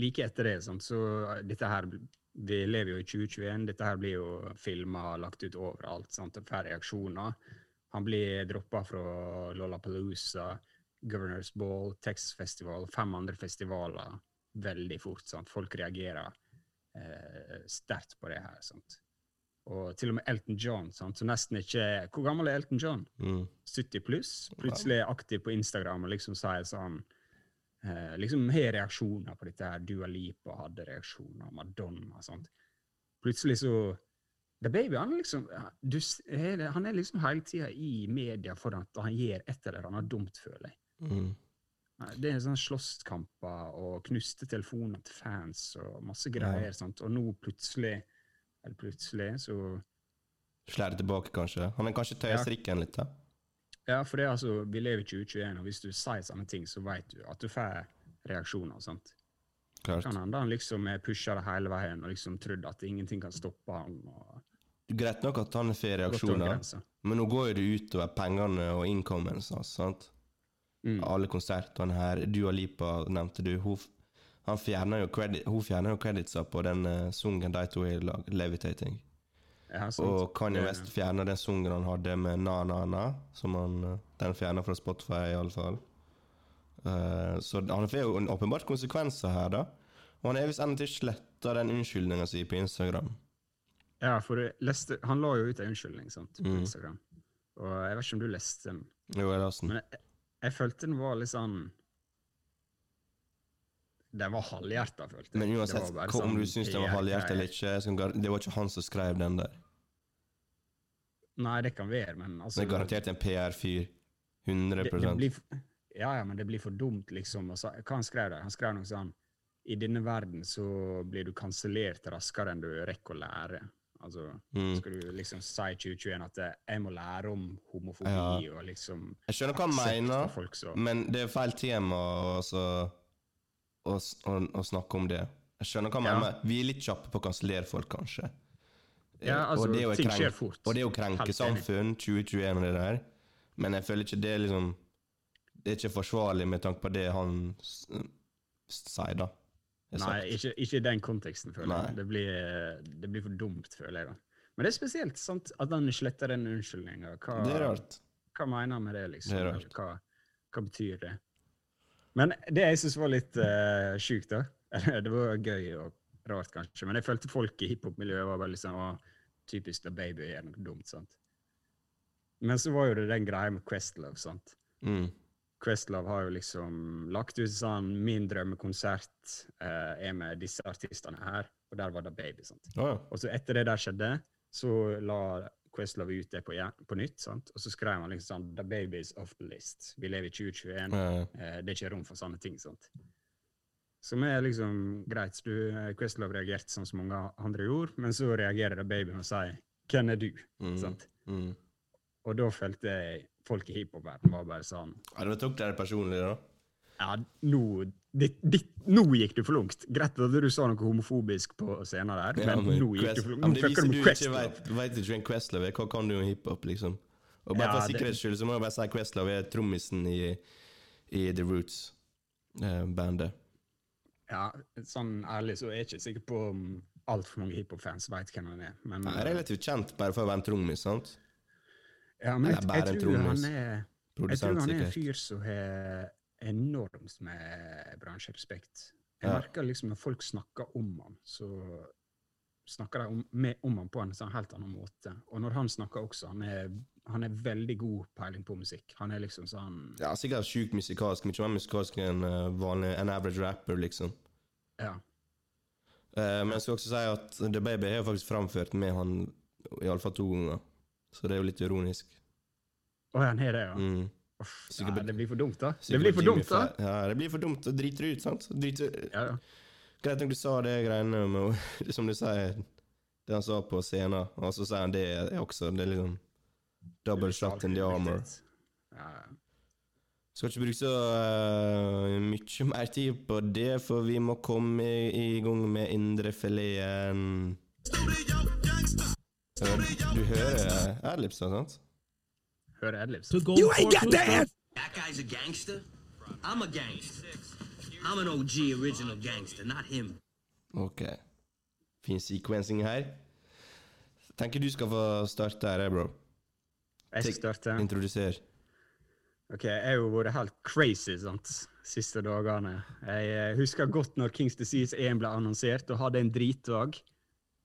like etter det, sant, så eh, dette her Vi lever jo i 2021, dette her blir jo filma lagt ut overalt. sant, Får reaksjoner. Han blir droppa fra Lollapalooza, Governors Ball, Texas Festival, fem andre festivaler veldig fort. sant, Folk reagerer eh, sterkt på det her. sant. Og til og med Elton John, sant, som nesten ikke Hvor gammel er Elton John? Mm. 70 pluss, plutselig er aktiv på Instagram og liksom sier sånn eh, Liksom har reaksjoner på dette her. Dua Lipa hadde reaksjoner, Madonna sant? Plutselig så The Baby han liksom du, Han er liksom hele tida i media for at han gjør et eller annet dumt, føler jeg. Mm. Det er sånn slåsskamper og knuste telefoner til fans og masse greier. sant? Og nå plutselig eller plutselig så Slår det tilbake, kanskje. Han er kanskje tøyer Ja. strikken litt, da. Ja, for det er altså, vi lever i 2021, og hvis du sier sånne ting, så vet du at du får reaksjoner. sant? Klart. Kan hende han liksom pusha det hele veien og liksom trodd at ingenting kan stoppe han. og Greit nok at han får reaksjoner, men nå går jo det utover pengene og innkommelsen hans. sant? Mm. Alle konsertene her. Dua Lipa nevnte du. Hun, han fjerner jo credit, hun fjerner jo creditsa på den uh, sungen de to har lagd, 'Levitating'. Ja. Og Kanye West fjerner den sungen han hadde med Na Na Na, som han, eh, den fjerner fra Spotify, iallfall. Uh, så han får jo en åpenbart konsekvenser her, da. Og han er visst ennå ikke sletta den unnskyldninga si på Instagram. Ja, for leste, han la jo ut en unnskyldning sant, på Mm. Instagram. Og jeg vet ikke om du leste den, Jo, jeg leste den. men jeg, jeg følte den var litt sånn Den var halvhjerta, følte jeg. Men uansett, om sånn du syns den var halvhjertet eller ikke, det var ikke han som skrev den der. Nei, det kan være, men altså Det er garantert en PR-fyr. 100 det, det blir, Ja, ja, men det blir for dumt, liksom. Altså, så, hva han skrev der? Han skrev noe sånn I denne verden så blir du kansellert raskere enn du rekker å lære. Altså, Mm. Skal du liksom si i 2021 at eh, jeg må lære om homofobi og liksom Jeg skjønner hva han mener, folk men det er feil tema å, å, å, å snakke om det. Jeg skjønner hva han Ja. mener. Vi er litt kjappe på å kansellere folk, kanskje. Ja, altså, og det ting skjer fort. Og det er jo krenkesamfunn, 2021 og det der. Men jeg føler ikke det er liksom Det er ikke forsvarlig med tanke på det han sier, da. Er Nei, ikke, ikke i den konteksten, føler Nei. jeg. Det blir, det blir for dumt, føler jeg. da. Men det er spesielt sant, at han sletter den unnskyldninga. Hva, Det er rart. hva mener han med det, liksom? Det er rart. Hva, hva betyr det? Men det jeg syns var litt uh, sjukt, da Det var gøy og rart, kanskje, men jeg følte folk i hiphop-miljøet var veldig sånn Typisk da baby gjør noe dumt, sant. Men så var jo det den greia med Questlove, sant. Mm. Questlove har jo liksom lagt ut sånn Min drømmekonsert eh, er med disse artistene her, og der var det baby. sant? Oh, ja. Og så etter det der skjedde, så la Questlove ut det på, på nytt, sant? og så skrev han liksom sånn The baby is off the list. Vi lever i 2021. Ja. Eh, det er ikke rom for sånne ting. sant? Som er liksom greit. Du, eh, Questlove reagerte som mange andre gjorde, men så reagerer da Baby og sier 'Hvem er du?' Mm. sant? Mm. Og da følte jeg folk i hiphop-verdenen var bare sånn Ja, du tok det personlig, da? Ja, nå, ditt, ditt, nå gikk du for langt. Greit at du sa noe homofobisk på scenen der, Ja, men, nå gikk du for Ja, langt. men Nå det fucker viser du ikke ikke hvem Questlove er. Hva kan du om hiphop, liksom? Og bare Ja, for det- sikkerhets skyld så må jeg bare si Questlove er trommisen i, i The Roots-bandet. Ja, sånn ærlig så er jeg ikke sikker på om altfor mange hiphop-fans vet hvem han er. Men, Han er relativt kjent bare for å være en trommis, sant? Ja, men jeg, jeg, jeg, tror han er, jeg tror han er en fyr som har enormt med bransjerespekt. Jeg Ja. merker liksom når folk snakker om han, så snakker de om, med, om han på en sånn helt annen måte. Og når han snakker også, han er, han er veldig god peiling på musikk. Han er liksom sånn Ja, sikkert sjukt musikalsk. Mye mer musikalsk enn uh, vanlig, en average rapper, liksom. Ja. Uh, men jeg skal også si at The Baby har faktisk framført med han iallfall to ganger. Så det er jo litt ironisk. Å, han har det, ja. Mm. Uff, ja, det blir for dumt, da. Det blir for Jimmy dumt, da. Ja, det blir for dumt. Da driter ut, sant? Driter, Ja, ja. Greit nok du sa det greiene med Som du sier, det han sa på scenen, og så sier han det er også. Det er liksom double shot in the armor. Ja, ja. Skal ikke bruke så uh, mye mer tid på det, for vi må komme i, i gang med indrefileten. Hør, du hører adlibsa, sant? Hører Adlibs. you ain't got that That guy's a gangster. I'm a gangster. I'm an OG original gangster, not him. Ok. Fin sequencing her. Tenker du skal få starte her, eh, bro. Jeg skal starte. Introduser. Ok, Jeg har jo vært helt crazy sant, siste dagene. Jeg eh, husker godt når Kings Disease 1 ble annonsert, og hadde en dritdag,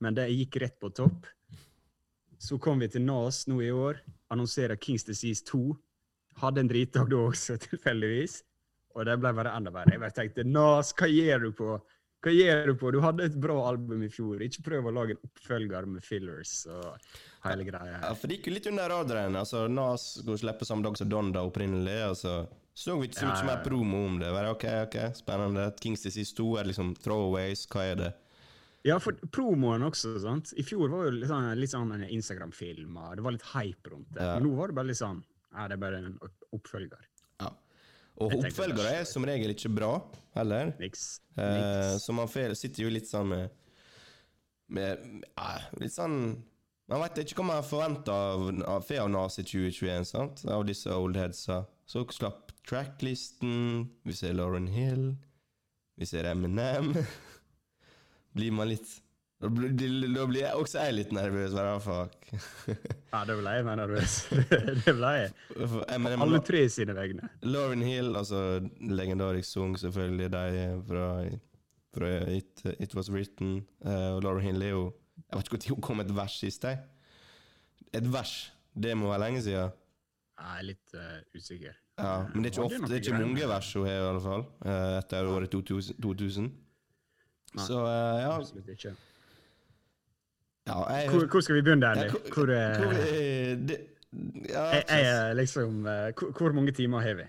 men det gikk rett på topp. Så kom vi til NAS nå i år, annonserer Kings Disease 2. Hadde en dritdag da også, tilfeldigvis. Og det ble bare enda verre. Jeg bare tenkte NAS, hva gjør du på? Hva gjør du på? Du hadde et bra album i fjor. Ikke prøv å lage en oppfølger med fillers og hele greia. Ja, for det gikk jo litt under radaren. Altså, Nas skulle slippe samme dag som Donda opprinnelig. Altså. Så vi ikke så mye ja, ja. mer promo om det. Bare, ok, ok, Spennende. Kings Disease 2 er liksom throwaways. Hva er det? Ja, for promoen også, sant. I fjor var jo litt sånn, litt sånn Instagram-filmer, det var litt hype rundt det. Ja. Men nå var det bare litt sånn Ja, det er bare en oppfølger. Ja. Og Jeg oppfølgere er som regel ikke bra, heller. Niks. Eh, så man sitter jo litt sånn med, med ja, Litt sånn Man vet ikke hva man forventer av, av, fe av Nas 2021, sant? Av disse old headsa. Så slapp tracklisten, vi ser Lauren Hill, vi ser Eminem. blir man litt Da blir, da jeg også jeg litt nervøs. Bare, fuck. Ja, det ble jeg mer nervøs. det ble jeg. Eminem, Alle tre sine vegne. Lauren Hill, altså legendarisk sang, selvfølgelig. De fra, fra It, It Was Written. Uh, og Lauren Hill er jo Jeg vet ikke når hun kom med et vers sist. jeg. Et vers. Det må være lenge siden. Jeg er litt uh, usikker. Ja, men det er ikke, ofte, det er ikke mange vers hun har, i alle fall. eh, etter året 2000. 2000. Nei. Så eh, ja, Absolutt ikke. ja jeg, Hvor, hvor skal vi begynne, ja, Andy? hvor- Hvor, eh, hvor, eh, det, ja, jeg, jeg liksom eh, hvor, hvor mange timer har vi?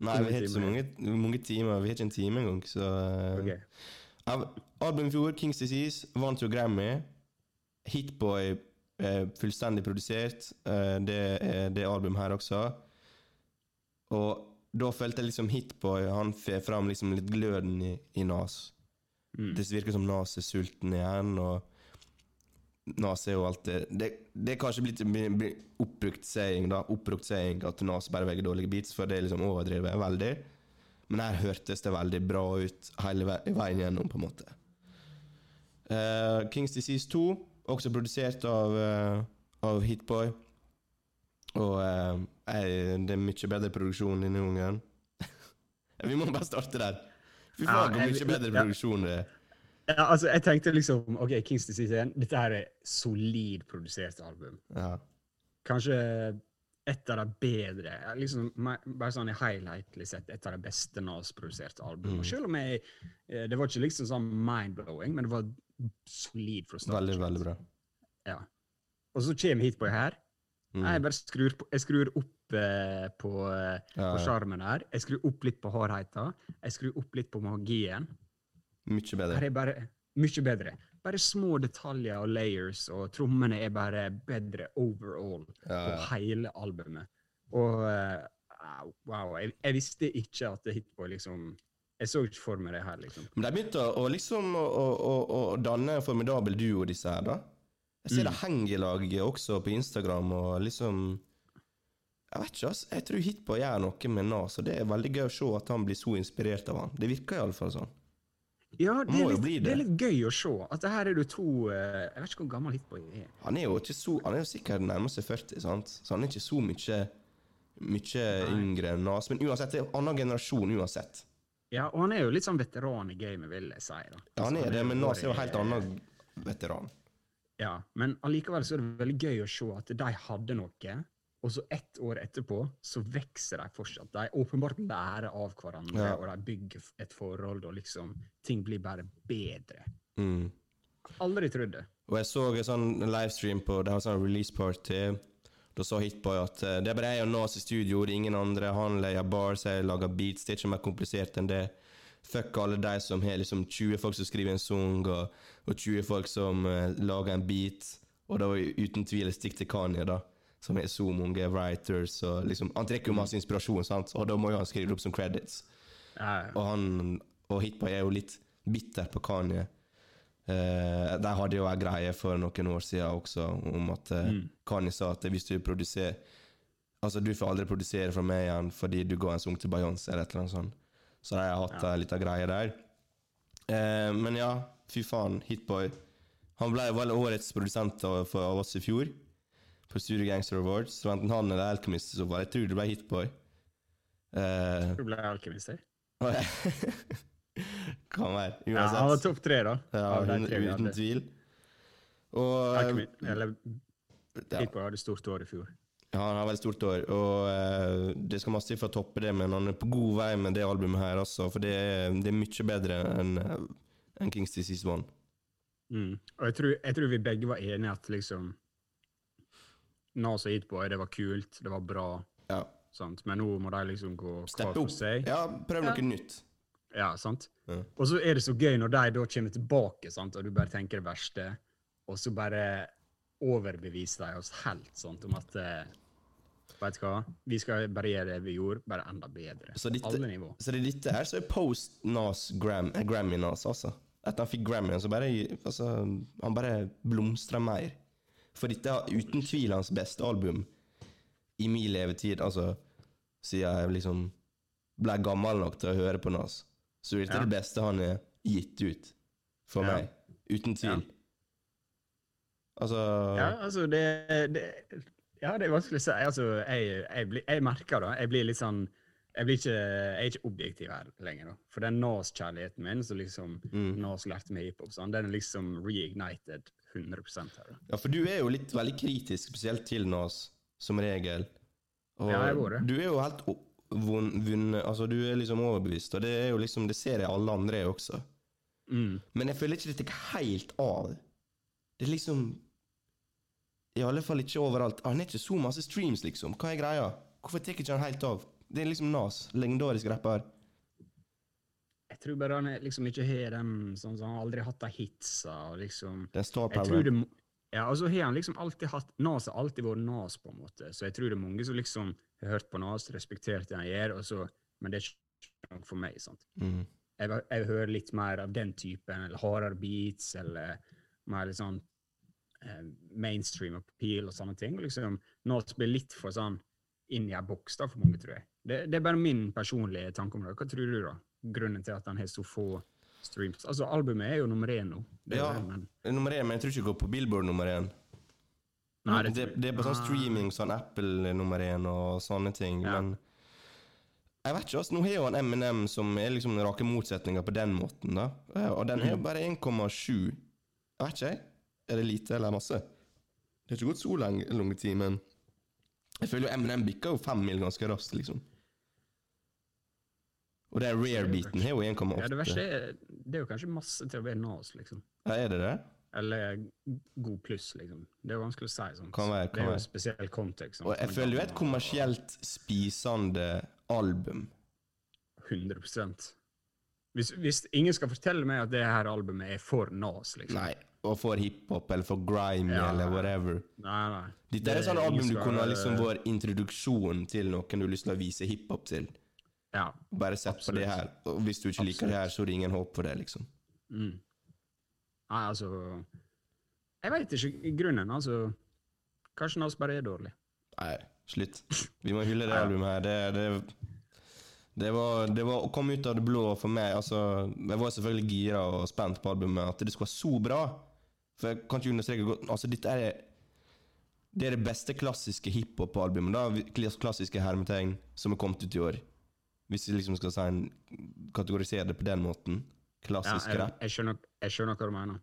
Nei, vi har ikke så mange, mange timer. Vi har ikke en time engang, så okay. Ok. Av album i fjor, Kings Disease, vant jo Grammy. Hitboy er fullstendig produsert. eh, det er det albumet her også. Og da følte jeg liksom Hitboy Han får fram liksom litt gløden i, i Nas. Mm. Det virker som Nas er sulten igjen, og Nas er jo alltid Det, det er kanskje blitt en oppbrukt saying, da, oppbrukt saying at Nas bare velger dårlige beats, for det er liksom overdrevet veldig. Men her hørtes det veldig bra ut hele veien gjennom, på en måte. Uh, Kings Disease 2, også produsert av, uh, av Hitboy. Og uh, jeg, det er mye bedre produksjon denne gangen. Vi må bare starte der. Fy Ja, faen, hvor jeg- mye bedre produksjon det er. Ja, altså, jeg tenkte liksom OK, Kings Disease 1, dette her er solid produsert album. Ja. Kanskje et av de bedre liksom, Bare sånn i highlightlig sett et av de beste Nas-produserte albumene. Mm. Selv om jeg eh, Det var ikke liksom sånn mind-blowing, men det var solid fra start. Veldig, veldig bra. Ja. Og så kommer hit på her. Mm. Jeg bare skrur, på, jeg skrur opp på eh, Ja, på ja. sjarmen her. Jeg skrur opp litt på hardheten. Jeg skrur opp litt på magien. Mye bedre. bare mye bedre. Bare små detaljer og layers, og trommene er bare bedre overall Ja, på hele albumet. Og eh, wow, jeg, jeg visste ikke at Hitboy liksom Jeg så ikke for meg det her, liksom. Men de begynte å, liksom å, å, å danne en formidabel duo, disse her, da. Jeg ser Mm. det henger i lag også på Instagram, og liksom Jeg vet ikke, ass. Jeg tror Hitboy gjør noe med Nas, og det er veldig gøy å se at han blir så inspirert av han. Det virker iallfall sånn. Ja, det er, litt, det. det. er litt gøy å se at det her er du to eh, Jeg vet ikke hvor gammel Hitboy er. Han er jo ikke så Han er jo sikkert nærmer seg 40, sant? så han er ikke så mye mye yngre enn Nas. Men uansett, det er en annen generasjon uansett. Ja, og han er jo litt sånn veteran i gamet, vil jeg si. da. Ja, han er det, men Nas er jo helt annen veteran. Ja, men allikevel så er det veldig gøy å se at de hadde noe, og så ett år etterpå så vokser de fortsatt. De åpenbart lærer av hverandre, Ja. og de bygger et forhold, og liksom ting blir bare bedre. Mm. Aldri trodd det. Og jeg så en sånn livestream på Det var sånn release party. Da sa Hitboy at eh, det er bare jeg og Nas i studio, det er ingen andre. Han leier bars, jeg lager beats. Det er ikke mer komplisert enn det. Fuck alle de som har liksom 20 folk som skriver en sang, og, og 20 folk som uh, lager en beat. Og da uten tvil stikk til Kanye, da. Som har så mange writers. Og liksom, han trekker jo masse inspirasjon, sant? og da må jo han skrive opp som credits. Og, han, og Hitboy er jo litt bitter på Kanye. Uh, de hadde jo ei greie for noen år siden også om at eh, Kanye sa at hvis du produserer Altså, du får aldri produsere fra meg igjen fordi du ga en sang til Beyoncé eller et eller annet sånt. Så de har hatt ja. ei lita greie der. Uh, men ja, fy faen, Hitboy. Han ble vel årets produsent for, oss i fjor, på Studio Gangster Awards. Så enten han eller Alchemist som så fall. Jeg tror det ble Hitboy. Eh, Du ble alkymist, her. kan være. Uansett. Ja, han var topp tre, da. Ja, hun, uten, tvil. Og Alchemist, Eller ja, Hitboy hadde stort år i fjor. ja, han har veldig stort år, og uh, det skal masse til for å toppe det, men han er på god vei med det albumet her, altså. For det er, det er mye bedre enn eh, enn Kings Disease One. Mm. Og jeg tror, jeg tror vi begge var enige at liksom Nas og Hitboy, det var kult, det var bra, Ja. sant? men nå må de liksom gå hver Steppe for opp. seg. Ja, prøv noe nytt. Ja, sant? Ja. Og så er det så gøy når de da kommer tilbake, sant? og du bare tenker det verste, og så bare overbeviser de oss helt sant? om at eh, Vet du hva, vi skal bare gjøre det vi gjorde, bare enda bedre. Så dette- Alle nivå. Så det er dette her som er post Nas Gram, eh, Grammy-Nas, altså. Etter han fikk Grammyen, så bare altså, Han bare blomstra mer. For dette er uten tvil hans beste album i min levetid, altså siden jeg liksom ble gammel nok til å høre på Nas. Så dette er Ja. det beste han har gitt ut, for Ja. meg. Uten tvil. Altså Ja, altså, det, det Ja, det er vanskelig å si. Altså, jeg, jeg, jeg merker da, jeg blir litt sånn jeg, blir ikke, jeg er ikke objektiv her lenger. da. For den Nas-kjærligheten min, som liksom Mm. Nas lærte meg hiphop, sånn, den er liksom reignited 100 her. Ja, for du er jo litt veldig kritisk, spesielt til Nas, som regel. Og Ja, jeg har vært. Du er jo helt vunnet Altså, du er liksom overbevist, og det er jo liksom Det ser jeg alle andre er også. Mm. Men jeg føler ikke det tar helt av. Det er liksom I alle fall ikke overalt. Han har ikke så masse streams, liksom. Hva er greia? Hvorfor tar ikke han helt av? Det er liksom Nas. Legendarisk rapper. Jeg tror bare han liksom ikke har dem sånn som Han har aldri hatt de hitsa. og liksom... Det står power. det, Ja, og så har han liksom alltid hatt Nas har alltid vært Nas, på en måte. Så jeg tror det er mange som liksom har hørt på Nas, respektert det han gjør, og så, men det er ikke noe for meg. sant? Mm. Jeg, jeg hører litt mer av den typen, eller hardere beats, eller mer litt sånn eh, mainstream appeal og sånne ting. og liksom Nas blir litt for sånn inn i en boks da, for mange, tror jeg. Det, det er bare min personlige tanke om det. Hva tror du, da? Grunnen til at han har så få streams? Altså, albumet er jo nummer én nå. Det er Ja. det, men Nummer én, men jeg tror ikke det går på Billboard nummer én. Nei, det, tror- det, er på sånn streaming, sånn Apple nummer én og sånne ting. Ja. Men jeg vet ikke, altså, nå har jo han Eminem som er liksom den rake motsetninga på den måten, da. Eh, Og den har jo Mm. bare 1,7. Jeg vet ikke, jeg. Er det lite eller masse? Det har ikke gått så lang, lang tid, men jeg føler jo Eminem bikka jo fem mil ganske raskt, liksom. Og den rare-biten har jo 1,8. ja, det verste er det er jo kanskje masse til å være Nas, liksom. Ja, er det det? Eller god pluss, liksom. Det er jo vanskelig å si. sånn. Kan være, det er jo en spesiell kontekst. Og jeg føler jo et kommersielt spisende album. 100 hvis, hvis ingen skal fortelle meg at det her albumet er for Nas, liksom. Nei, og for hiphop eller for grime Ja. eller whatever. Nei, nei. Dette er et sånt album du kunne ha liksom vært introduksjon til noen du har lyst til å vise hiphop til. Ja. Bare sett på det her. Og hvis du ikke liker det her, så er det ingen håp for det, liksom. Mm. Nei, altså Jeg veit ikke i grunnen, altså. Kanskje Nas bare er dårlig. Nei, slutt. Vi må hylle det albumet her. Det, det, det, var, det var å komme ut av det blå for meg. Altså, jeg var selvfølgelig gira og spent på albumet. At det skulle være så bra. For jeg kan ikke understreke godt Altså, dette er Det er det beste klassiske hiphop-albumet, Klassiske hermetegn som er kommet ut i år. Hvis vi liksom skal si en, kategorisere det på den måten. Ja, Klassisk jeg, rap. jeg, skjønner, jeg skjønner hva du mener.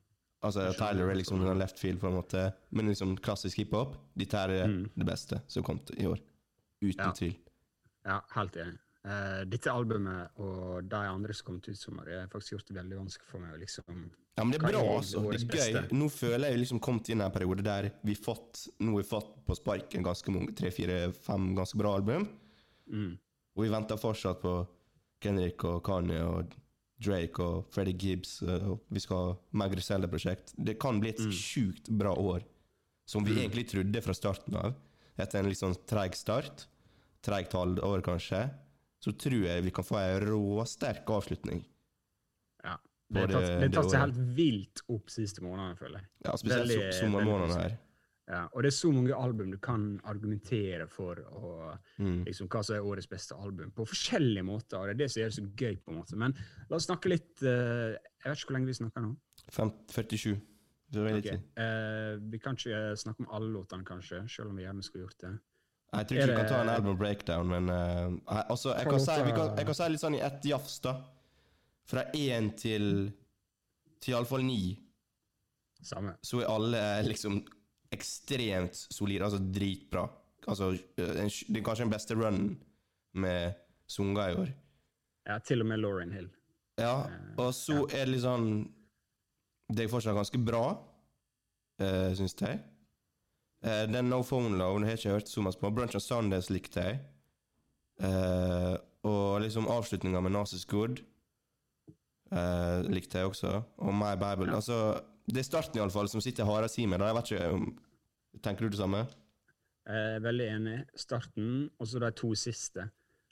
Altså, Tyler er liksom en left field, på en måte. Men liksom klassisk hiphop, dette er Mm. det beste som kom i år. Uten Ja. tvil. Ja, helt enig. Uh, dette albumet og de andre som kom ut i sommer, har faktisk gjort det veldig vanskelig for meg å liksom Ja, men det er bra, altså. Det er gøy. beste? Nå føler jeg liksom kommet inn i en periode der vi fått Nå har vi fått på sparken ganske mange, tre, fire, fem ganske bra album. mm. Og vi venter fortsatt på Kendrick og Kanye og Drake og Freddie Gibbs. eh, Og vi skal ha Mag Griselda-prosjekt. Det kan bli et Mm. sjukt bra år. Som vi egentlig trodde fra starten av. Etter en litt sånn treig start, treigt halvår kanskje, så tror jeg vi kan få ei råsterk avslutning. Ja. Det har tatt, tatt seg helt vilt opp siste månedene, føler jeg. Ja, Spesielt sommermånedene her. Ja, og det er så mange album du kan argumentere for og Mm. liksom, hva som er årets beste album, på forskjellige måter. og Det er det som gjør det så gøy. på en måte. Men la oss snakke litt uh, Jeg vet ikke hvor lenge vi snakker nå. 47. Det var litt Ok, tid. eh, vi kan ikke snakke om alle låtene, kanskje, selv om vi gjerne skulle gjort det. Jeg tror ikke vi kan ta en album breakdown, men uh, altså, jeg, kan si, vi kan, jeg kan si litt sånn i ett jafs, da. Fra én til til iallfall ni, Samme. så er alle eh, liksom ekstremt solid. Altså dritbra. Altså, eh, en, det er kanskje den beste runnen med Sunga i år. Ja, til og med Lauren Hill. Ja, og så er det sånn Det er fortsatt ganske bra, uh, syns jeg. Uh, den No Phone Love har jeg ikke hørt så mye på. Brunch and Sundays likte jeg. Uh, og liksom avslutninga med Nazis Good uh, likte jeg også. Og My Bible. Altså, det er starten, iallfall, som sitter hardest i meg. da. Jeg vet ikke om Tenker du det samme? Jeg er veldig enig. Starten, og så de to siste.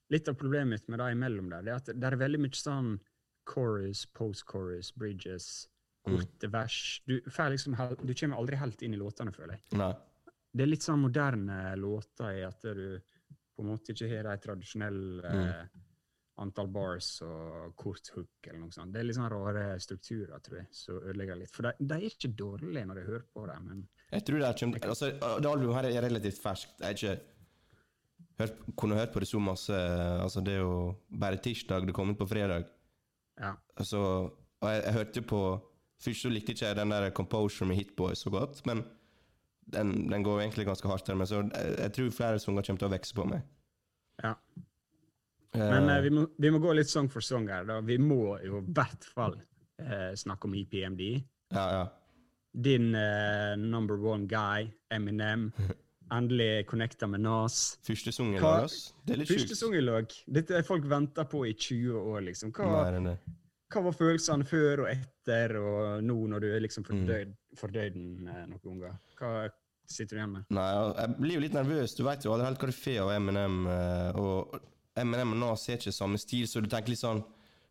Litt av problemet mitt med de imellom der, det er at det er veldig mye sånn chorus, post-chorus, bridges, korte vers. Du, liksom, du kommer aldri helt inn i låtene, føler jeg. Nei. Det er litt sånn moderne låter i at du på en måte ikke har de tradisjonelle eh, antall bars og kort hook eller noe sånt. Det er litt sånn rare strukturer, tror jeg, som ødelegger litt. For de, de er ikke dårlige når jeg hører på dem, men Jeg tror det er kommer altså, Det albumet her er relativt ferskt. Jeg har ikke hørt, kunne hørt på det så masse Altså, det er jo bare tirsdag. Det kom ut på fredag. ja. Altså, og jeg, jeg hørte på Først så likte ikke jeg den der Composure med Hitboy så godt, men den, den går egentlig ganske hardt der. Men så jeg, jeg tror flere sanger kommer til å vokse på meg. ja. Eh, Men eh, vi, må, vi må gå litt song for song her. da. Vi må jo i hvert fall eh, snakke om EPMD. ja, ja. Din eh, number one guy, Eminem. Endelig connecta med Nas. Første sang i Hva- ass. Det er litt Første sjukt. sang i lag. Dette er folk venta på i 20 år, liksom. Hva, nei, nei, nei. hva var følelsene før og etter, og nå når du er liksom Mm. fordøyd, fordøyd den eh, noen ganger? Hva sitter du igjen med? Nei, jeg blir jo litt nervøs. Du vet jo aldri helt hva du får av Eminem. eh, Og Eminem og Nas er ikke samme stil, så du tenker litt sånn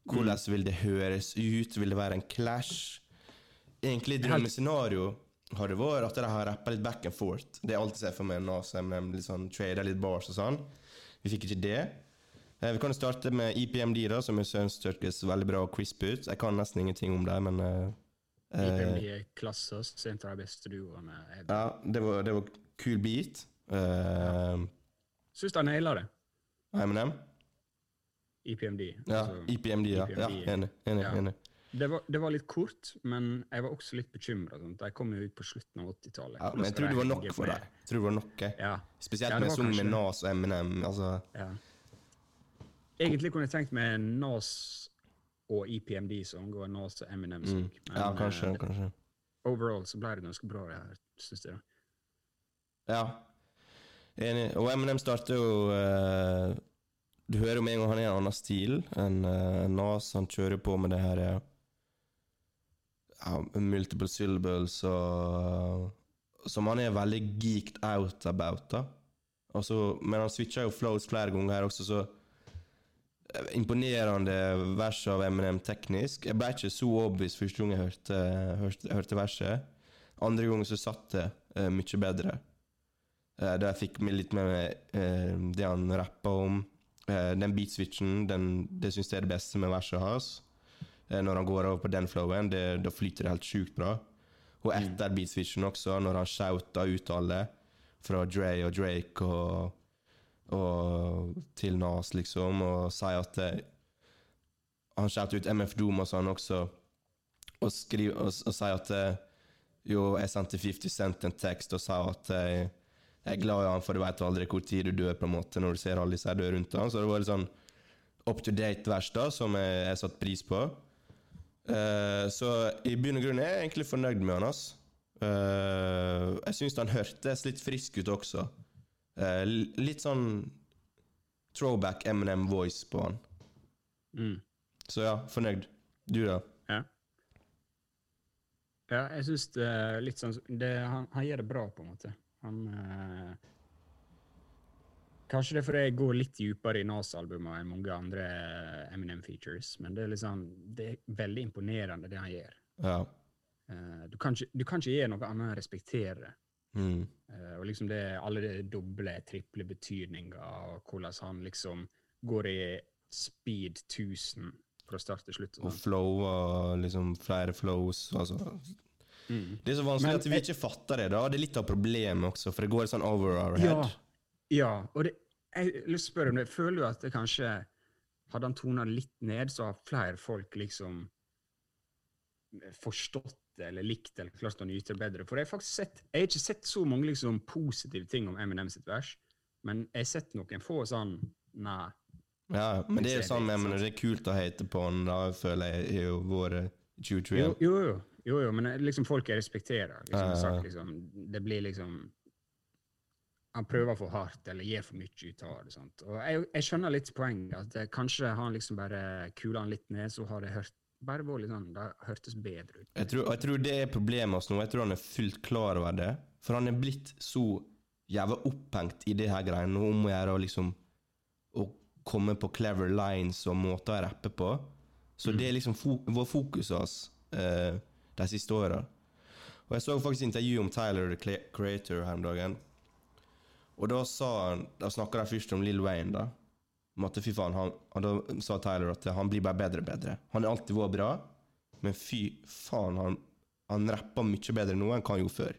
Hvordan vil det høres ut? Vil det være en clash? Egentlig drømmescenario det vært at de har rappa litt back and forth. Det er alt jeg ser for meg Nas og Eminem. Litt sånn trader litt bars og sånn. Vi fikk ikke det. Eh, Vi kan starte med IPMD, da, som jeg syns hørtes veldig bra og crisp ut. Jeg kan nesten ingenting om det, men eh, eh, IPMD er klasse, så en av de beste duoene. Ja, det var, det var kul beat. Uh, syns de naila det. Eminem. IPMD. Ja, altså. IPMD, ja. ja IPMD. enig. enig, Ja. enig. Det var, det var litt kort, men jeg var også litt bekymra. De kom jo ut på slutten av 80-tallet. Ja, men jeg tror det var nok for deg. Jeg tror det var nok, jeg. Ja, Spesielt Ja, med sangen med Nas og Eminem. Altså, ja. Egentlig kunne jeg tenkt meg Nas og EPMD-sang og Nas og Eminem-sang. mm. Ja, kanskje, eh, kanskje. overall så ble det ganske bra, det her, syns jeg. Ja. Enig. Og Eminem starter jo uh, Du hører jo med en gang han er en annen stil enn uh, Nas. Han kjører på med det her uh, multiple syllables og Som han er veldig geeked out about, da. Og så- men han switcher jo flows flere ganger her også, så eh, Imponerende vers av Eminem teknisk. Jeg ble ikke så obvious første gang jeg hørte, hørte, hørte verset. Andre gangen så satt det mye bedre. Uh, jeg fikk med litt med meg eh, det han rappa om. Uh, den beatswitchen, den, det syns jeg er det beste med verset hans. Når han går over på den flowen, det, da flyter det helt sjukt bra. Og etter beatswitchen også, når han shouta ut alle, fra Dre og Drake og, og til Nas, liksom, og sier at det, Han shouter ut MF Doom og sånn også, og, skriver, og, og sier at eh, jo, jeg sendte 50 Cent en tekst og sa at jeg, jeg er glad i han, for du vet aldri hvor tid du dør, på en måte, når du ser alle disse dø rundt han. Så det var litt sånn up to date-vers da, som jeg, jeg satte pris på. Uh, så i bunn og grunn er jeg egentlig fornøyd med han. ass. Uh, jeg syns han hørtes litt frisk ut også. Uh, litt sånn throwback Eminem voice på han. Mm. Så ja, fornøyd. Du, da? Ja. Ja, jeg syns det er litt sånn det, han, han gjør det bra, på en måte. Han eh, Kanskje det er fordi jeg går litt dypere i Nas-albumet enn mange andre Eminem-features, men det er liksom Det er veldig imponerende, det han gjør. Ja. Eh, du, kan ikke, du kan ikke gjøre noe annet enn å respektere det. Mm. Eh, og liksom det, alle de doble, triple betydninger, og hvordan han liksom går i speed 1000 fra start til slutt. og Og flow og liksom flere flows. Altså. Mm. Det er så vanskelig Men at vi ikke fatter det. da Det er litt av problemet også, for det går sånn over our head. Ja, ja. og det, jeg å spørre om det. Føler du at det kanskje Hadde han tona litt ned, så har flere folk liksom forstått det eller likt eller klart å nyte det bedre? For jeg har faktisk sett Jeg har ikke sett så mange liksom positive ting om Eminem sitt vers, men jeg har sett noen få sånn Nei. Ja, men det er jo sånn det, men det er kult å hate på han, da føler jeg i våre 2021. Jo, jo, jo, jo, jo men liksom folk jeg respekterer. Liksom, ja. sagt, liksom, det blir liksom Han prøver for hardt eller gir for mye ut av det. Sant? Og jeg, jeg skjønner litt poenget. at det, Kanskje har han liksom bare kula han litt ned, så har det hørt, bare vært litt sånn, det hørtes bedre ut. Jeg tror, jeg tror det er problemet hans nå. Jeg tror han er fullt klar over det. For han er blitt så jævla opphengt i det her greiene om å gjøre liksom Å komme på clever lines og måter å rappe på. Så det er liksom fo vår fokus hans eh, de siste åra. Og jeg så faktisk intervju om Tyler the Creator her om dagen. Og da sa han Da snakka de først om Lill Wayne, da. Om at fy faen, han, og da sa Tyler at han blir bare bedre og bedre. Han har alltid vært bra, men fy faen, han, han rapper mye bedre nå enn hva han gjorde før.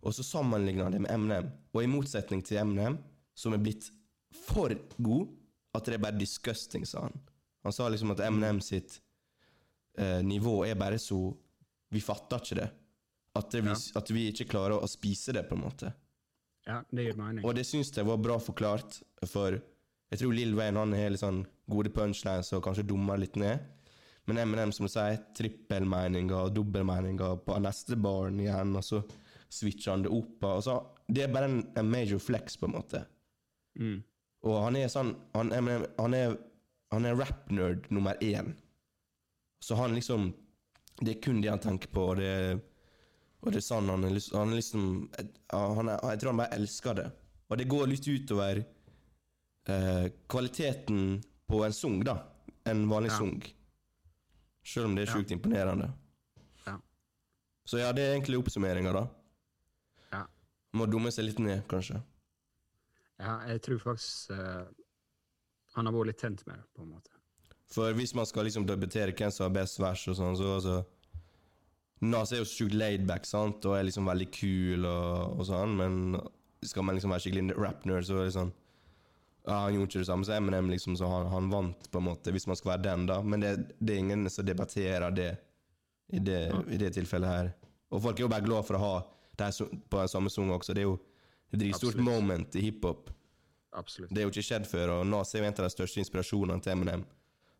Og så sammenligna han det med MNM. Og i motsetning til MNM, som er blitt for god at det er bare disgusting, sa han. Han sa liksom at MNM sitt eh, nivå er bare så Vi fatter ikke det. At, det vi, at vi ikke klarer å spise det, på en måte. Ja, det gir mening. Og det syns jeg var bra forklart, for jeg tror Lill Wayne han har litt sånn gode punchlines og kanskje dummer litt ned. Men Eminem, som du sier, trippelmeninger og dobbeltmeninger på neste barn igjen, og så switcher han det opp. Og så, det er bare en, en major flex, på en måte. Mm. Og han er sånn Han, han er, han er rap-nerd nummer én. Så han liksom Det er kun det han tenker på, og det, og det er sånn han Han liksom ja, han Jeg tror han bare elsker det. Og det går litt utover eh, kvaliteten på en sang, da. En vanlig Ja. sang. Selv om det er Ja. imponerende. Ja. Så ja, det er egentlig oppsummeringa, da. Ja. Må dumme seg litt ned, kanskje. ja, jeg tror faktisk uh, han har vært litt tent med det, på en måte. For hvis man skal liksom debutere hvem som har best vers og sånn, så altså Nas er jo sjukt laidback, sant, og er liksom veldig kul og, og sånn, men skal man liksom være skikkelig rap-nerd, så er det sånn Ja, han gjorde ikke det samme som Eminem, liksom, så han, han vant, på en måte, hvis man skal være den, da. Men det, det er ingen som debatterer det i det, i det tilfellet her. Og folk er jo bare glad for å ha det her på den samme sang også. Det er jo et dritstort moment i hiphop. Absolutt. Det er jo ikke skjedd før, og Nas er jo en av de største inspirasjonene til Eminem.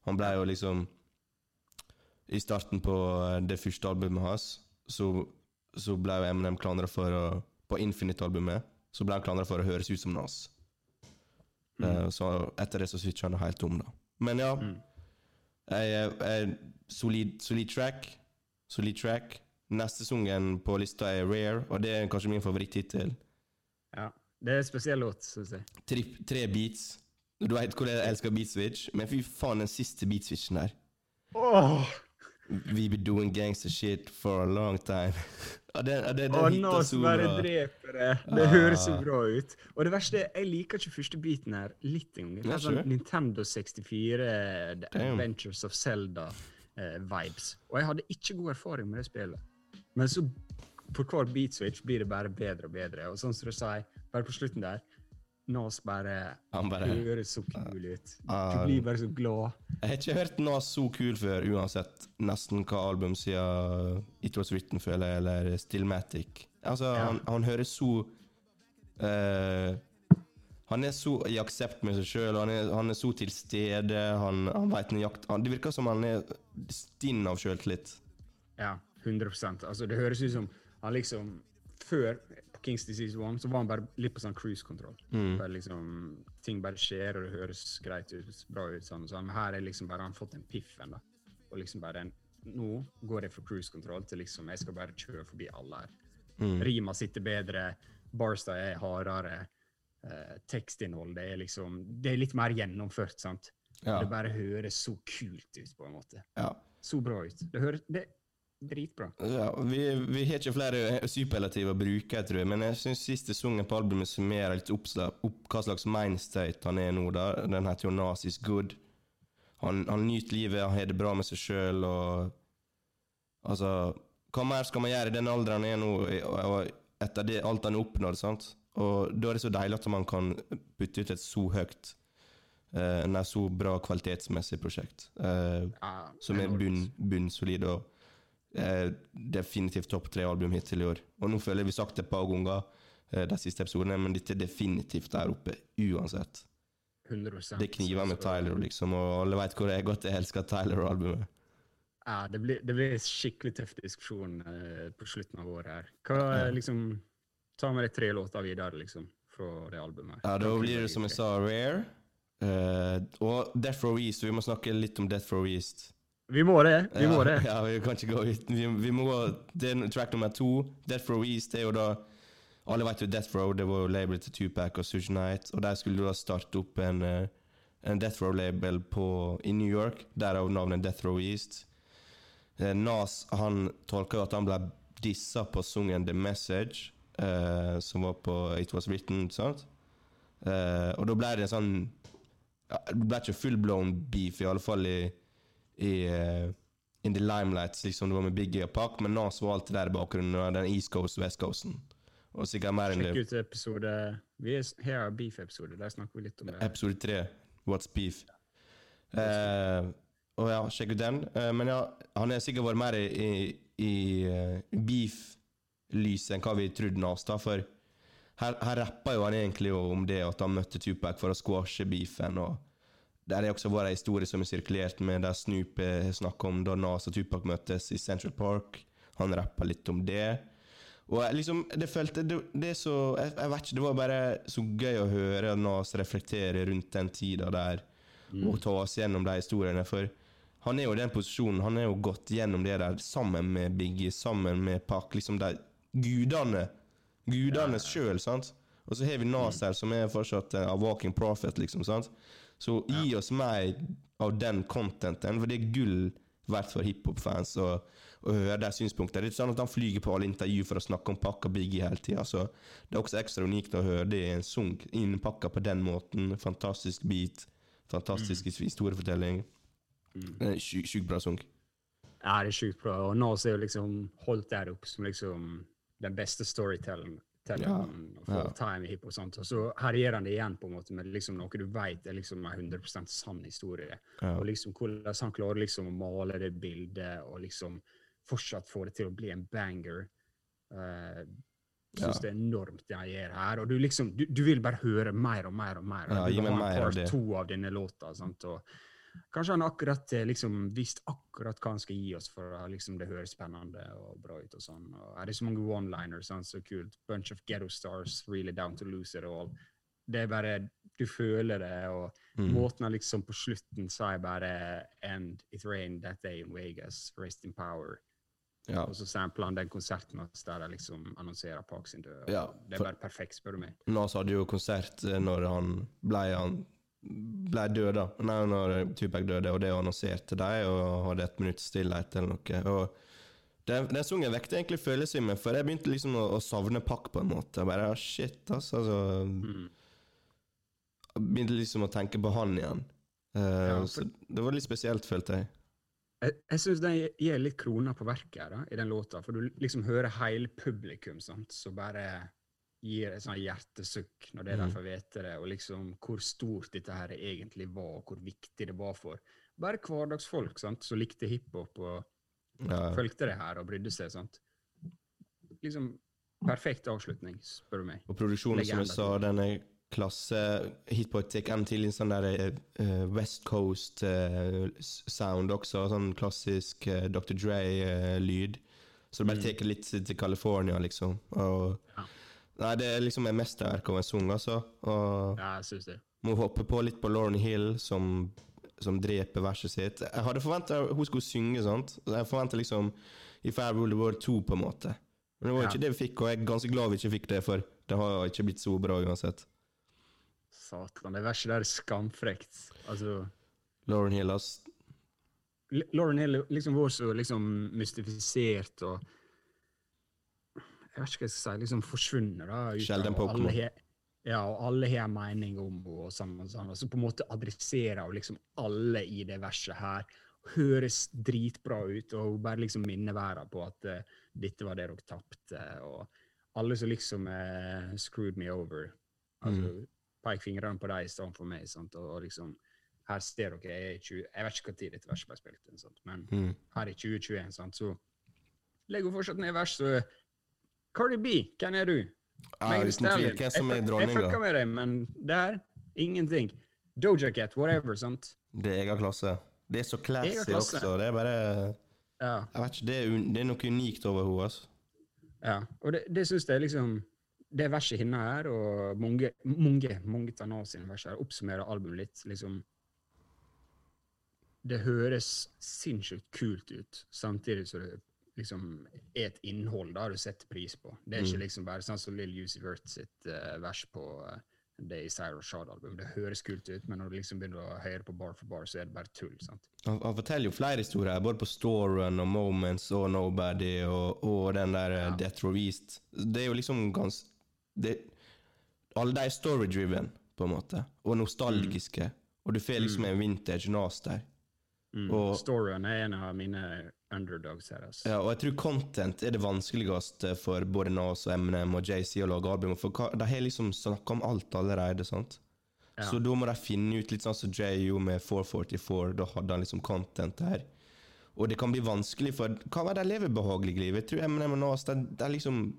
Han ble jo liksom I starten på eh, det første albumet hans, så, så ble jo Eminem klandra for å På Infinite-albumet så ble han klandra for å høres ut som Nas. Mm. så etter det så switcha han helt om, da. Men ja. Mm. Jeg, jeg, solid, solid track. Solid track. Neste sangen på lista er Rare, og det er kanskje min favorittittel. Ja. Det er en spesiell låt, syns jeg. tre, tre beats. Du vet hvordan jeg elsker beatswitch, men fy faen, den siste beatswitchen der. Oh. We be doing gangster shit for a long time. ja, den, den, den Å, nå bra. dreper det. Det Ah. høres så bra ut. Og det verste er, jeg liker ikke første biten her litt engang. Det er sånn. Nintendo 64, The. Adventures of Zelda-vibes. og jeg hadde ikke god erfaring med det spillet. Men så, for hver beat switch, blir det bare bedre og bedre. Og sånn som du sier, bare på slutten der, Nas bare, Han bare høres så kul ut. Du blir bare så glad. Jeg har ikke hørt Nas så kul før, uansett nesten hva album siden It Was Written, føler jeg, eller Stillmatic. Altså, Ja. han, han høres så uh, Han er så i aksept med seg sjøl, han, han er så til stede. Han, han vet nøyaktig han- Det virker som han er stinn av sjøltillit. Ja, 100% Altså, det høres ut som han liksom Før Kings Disease 1 så var han bare litt på sånn cruise control. Mm. Liksom, ting bare skjer, og det høres greit ut, bra ut. sånn, sånn. Her er liksom bare han fått en piffen. da. Og liksom bare en, Nå går jeg fra cruise control til liksom jeg skal bare kjøre forbi alle her. Mm. Rima sitter bedre, Barstad er hardere. eh, tekstinnholdet er liksom Det er litt mer gjennomført, sant? Ja. Det bare høres så kult ut, på en måte. Ja. Så bra ut. Det høres det dritbra. Ja, vi, vi har ikke flere superlativer å bruke, tror jeg, men jeg syns siste sangen på albumet summerer litt opp, opp hva slags mindstate han er nå. da. Den heter jo Nas is good. Han, han nyter livet, han har det bra med seg sjøl og Altså, hva mer skal man gjøre i den alderen han er nå, og- etter det, alt han har oppnådd? sant? Og da er det så deilig at man kan putte ut et så høyt eh, Nei, så bra kvalitetsmessig prosjekt. Eh, Ja, som er bunn, bunnsolid og eh, definitivt topp tre album hittil i år. Og nå føler jeg vi har sagt det et par ganger eh, de siste episodene, men dette er definitivt der oppe uansett. 100 Det kniver med Tyler, liksom, og alle vet hvor jeg godt jeg elsker Tyler-albumet. Ja, det blir, det blir skikkelig tøff diskusjon eh, på slutten av året her. Hva Ja. er liksom Ta med de tre låter videre, liksom, fra det albumet. Ja, da blir blir det som jeg sa, Rare. Uh, og Death Row East. Vi må snakke litt om Death Row East. Vi må det! Vi må det. Ja, vi kan ikke gå ut. Vi, vi må gå Det er track nummer to. Death Row East er jo da Alle vet jo Death Row, det var jo labelet til Tupac og Suge Knight. Og der skulle du da starte opp en, eh, en Death Row-label på- i New York. Derav navnet Death Row East. Eh, Nas han tolka at han ble dissa på sangen The Message, uh, som var på It Was Written. sant? Uh, og da ble det en sånn Det ble ikke full-blown beef, i alle fall i, i uh, In the Limelight, slik som det var med Biggie og Pac, men Nas var alltid der i bakgrunnen, og den East Coast og West Coasten. Og sikkert mer enn Sjekk det. ut episode Vi er, Her er beef-episode. Der snakker vi litt om det. Episode tre, What's Beef. Eh, og ja, sjekk ut den. Uh, men ja, han har sikkert vært mer i, i, i beef-lyset enn hva vi trodde Nas, da, for her, her rapper jo han egentlig om det at han møtte Tupac for å squashe beefen, og der er også vært en historie som er sirkulert med der Snoop eh, snakker om da Nas og Tupac møttes i Central Park. Han rappa litt om det. Og jeg liksom, det følte det, det så jeg, jeg vet ikke, Det var bare så gøy å høre Nas reflektere rundt den tida der, og ta oss gjennom de historiene. For Han er jo i den posisjonen. Han er jo gått gjennom det der sammen med Biggie, sammen med Pac. Liksom de gudene. Gudene sjøl, sant? Og så har vi Nas her, som er fortsatt eh, a walking prophet, liksom. sant? Så gi oss mer av den contenten, for det er gull verdt for hiphop-fans å å høre de synspunktene. Det er ikke sånn at han flyger på alle intervju for å snakke om Pakka Biggie hele tida. Så det er også ekstra unikt å høre det i en sang innpakka på den måten. Fantastisk beat, fantastisk historiefortelling. Det er en Sjukt sjuk bra sang. Ja, det er sjukt bra. Og Nas er jo liksom holdt der opp som liksom den beste storytelleren Ja, of all time i hiphop. og sånt. Og så her gjør han det igjen på en måte med liksom noe du vet er liksom en 100 sann historie. Ja. Og liksom hvordan han klarer liksom å male det bildet og liksom fortsatt få det til å bli en banger. Uh, jeg syns Ja. det er enormt det han gjør her. Og du liksom, du, du vil bare høre mer og mer og mer. Ja, gi meg mer av det. to av denne låta. Sant? Og kanskje han akkurat eh, liksom visste akkurat hva han skal gi oss for liksom, det høres spennende og bra ut. og sånn. Og er det så mange one-liners, sant, så kult. Bunch of ghetto stars, really down to lose it all. Det er bare, Du føler det, og Mm. måten han liksom på slutten sier bare And it rained that day in Vegas, rest in power. Ja. Og så sampler han den konserten der de liksom annonserer Park sin død. Ja, det er bare perfekt, spør du meg. Nas hadde jo konsert eh, når han ble, han ble død, da. Nei, når Tupac døde, og det annonserte de, og hadde et minutts stillhet eller noe. Og den, den sangen vekte egentlig følelsene mine, for jeg begynte liksom å, å savne Pakk på en måte. Bare, ah, shit, altså, altså Mm. Jeg Begynte liksom å tenke på han igjen. Uh, Ja, for- så det var litt spesielt, følte jeg. Jeg, jeg syns den gir litt kroner på verket her, da, i den låta, for du liksom hører hele publikum sant, så bare gir et sånt hjertesukk når det er Mm. får vite det, og liksom hvor stort dette her egentlig var, og hvor viktig det var for bare hverdagsfolk sant, som likte hiphop og Ja. fulgte det her og brydde seg. sant. Liksom perfekt avslutning, spør du meg. Og produksjonen, som jeg sa, den er klasse Hitboy tar en til en sånn der uh, West Coast-sound uh, sound også. Sånn klassisk uh, Dr. Dre-lyd. så det bare tar litt til California, liksom. Og, Ja. Nei, det er liksom en mesterverk av en sang, altså. Og Ja, jeg synes det. må hoppe på litt på Lauren Hill, som, som dreper verset sitt. Jeg hadde forventa hun skulle synge, sant. Jeg forventa liksom If I Rule the World 2, på en måte. Men det var Ja. ikke det vi fikk, og jeg er ganske glad vi ikke fikk det, for det har ikke blitt så bra uansett. Satan, det verset der er skamfrekt. Altså Lauren Hill, ass. Lauren Hill liksom var så liksom mystifisert og Jeg vet ikke hva jeg skal si, liksom forsvunnet. da. Sjelden Pokémon. Ja, og alle har en mening om henne, og sånn og sånn. Og så på en måte adresserer hun liksom alle i det verset her. Høres dritbra ut, og hun bare liksom minner verden på at uh, dette var det dere tapte. Og alle som liksom uh, screwed me over. Altså, Pek fingrene på deg i stedet for meg. sant? Og, og liksom her ser dere, jeg, er i 20, jeg vet ikke når dette verset ble spilt inn, men Mm. her i 2021, sant? så legger hun fortsatt ned vers. Så Cardi B, hvem er du? Ja, uten tvil. Stallion. Som er Jeg fuck- dronninga? Jeg fucker med deg, men der, ingenting. Doja Cat, whatever, sant? Det er egen klasse. Det er så classy også. Det er bare Ja. Jeg vet ikke, det er, det er noe unikt over henne, altså. ja. Og det, det syns jeg liksom Det verset hennes her, og mange, mange, mange av Nas sine vers her oppsummerer albumet litt. liksom Det høres sinnssykt kult ut, samtidig som det liksom er et innhold da du setter pris på. Det er ikke liksom bare sånn som Lill Uzi Wirt sitt uh, vers på uh, det i Cyrus Shard-albumet. Det høres kult ut, men når du liksom begynner å høre på bar for bar, så er det bare tull. sant? Han, han forteller jo flere historier, både på Storen og Moments og Nobody og, og den der ja. Death Row East. Det er jo liksom gans... Det, alle de er story-driven, på en måte, og nostalgiske. Og du får liksom en vintage Nas der. Mm. Og- Storyen er en av mine underdogs her. altså. Ja, og jeg tror content er det vanskeligste for både Nas og Eminem og JC å lage album. For de har liksom snakka om alt allerede, sant? Ja. Så da må de finne ut litt sånn som Jay gjorde med 444. Da hadde han liksom content der. Og det kan bli vanskelig, for hva var det de lever behagelig liv? Jeg tror Eminem og Nas de, de liksom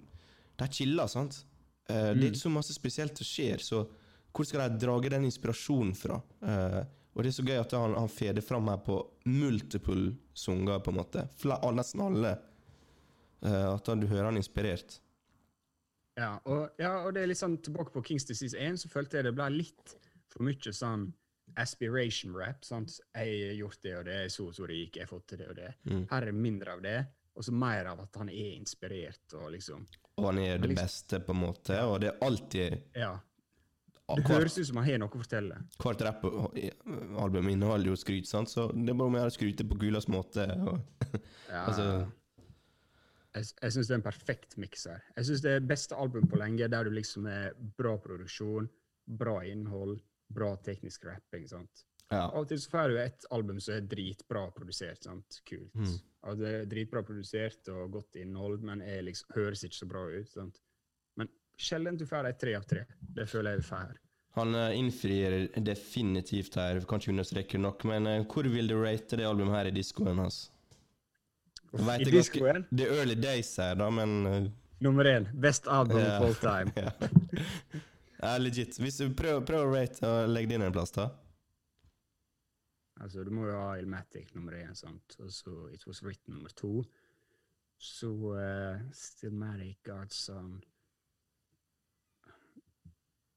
De chiller, sant? Eh, Det er ikke så masse spesielt som skjer, så hvor skal de drage den inspirasjonen fra? Eh, og det er så gøy at han, han feder fram her på multiple sanger, på en måte. Fla, ah, nesten alle. Eh, at han, du hører han inspirert. Ja og, ja, og det er litt sånn tilbake på Kings Disease 1, så følte jeg det ble litt for mye sånn aspiration rap. sant? Jeg har gjort det og det, jeg så og så det gikk, jeg har fått til det og det. Mm. Her er det mindre av det, og så mer av at han er inspirert og liksom Og han er det liksom- beste, på en måte, og det er alltid Ja. Det høres ut som han har noe å fortelle. hvert rappalbum inneholder jo skryt, sant? så det er bare om å gjøre å skryte på Gulas måte. Og, Ja. altså, Jeg, jeg syns det er en perfekt miks her. Jeg syns det er beste album på lenge, der du liksom er bra produksjon, bra innhold, bra teknisk rapping. sant? ja. Av og til så får du et album som er dritbra produsert. sant? Kult. Mm. Ja, det er dritbra produsert og godt innhold, men liksom, høres ikke så bra ut. sant? Men sjelden du får et tre av tre. Det føler jeg vi får her. Han eh, innfrir definitivt her, kan ikke understreke nok, men eh, hvor vil du rate det albumet her i diskoen hans? Altså? I diskoen, Det er early days her, da, men eh, nummer én. Best album yeah. all time. ja, legit. Hvis du prøver, prøver å rate og legge det inn en plass, da. Altså, du må jo ha Ilmatic nummer én, sant? og så It Was Written nummer to. Så uh, Stillmatic, Godson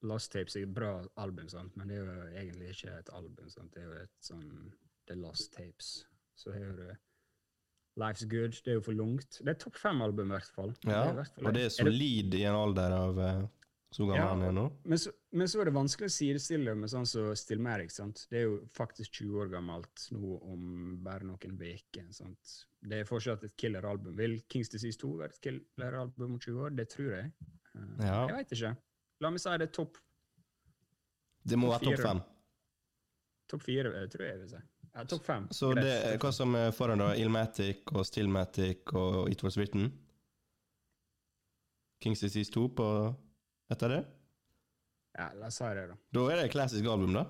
Lost Tapes er et bra album, sant? men det er jo egentlig ikke et album. Sant? Det er jo et sånn The Lost Tapes. Så har du Life's Good. Det er jo for langt. Det er topp fem-album, i hvert fall. Ja, det hvert fall og det er solid i en alder av eh, så gammel Ja. han er nå. Men så, men så er det vanskelig å sidestille med sånn som Stillmatic. sant? Det er jo faktisk 20 år gammelt nå om bare noen uker. Det er fortsatt et killer-album. Vil Kings Disease 2 være et killer-album om 20 år? Det tror jeg. Uh, Ja. Jeg veit ikke. La meg si det er topp Det må være topp fem. top fire, eh, tror jeg jeg vil si. Ja, topp fem. Så Greit. det, er hva som er foran, da? Ilmatic og Stillmatic og It Was Written? Kings Disease 2 på etter det? Ja, la oss si det, da. Da er det et klassisk album, da.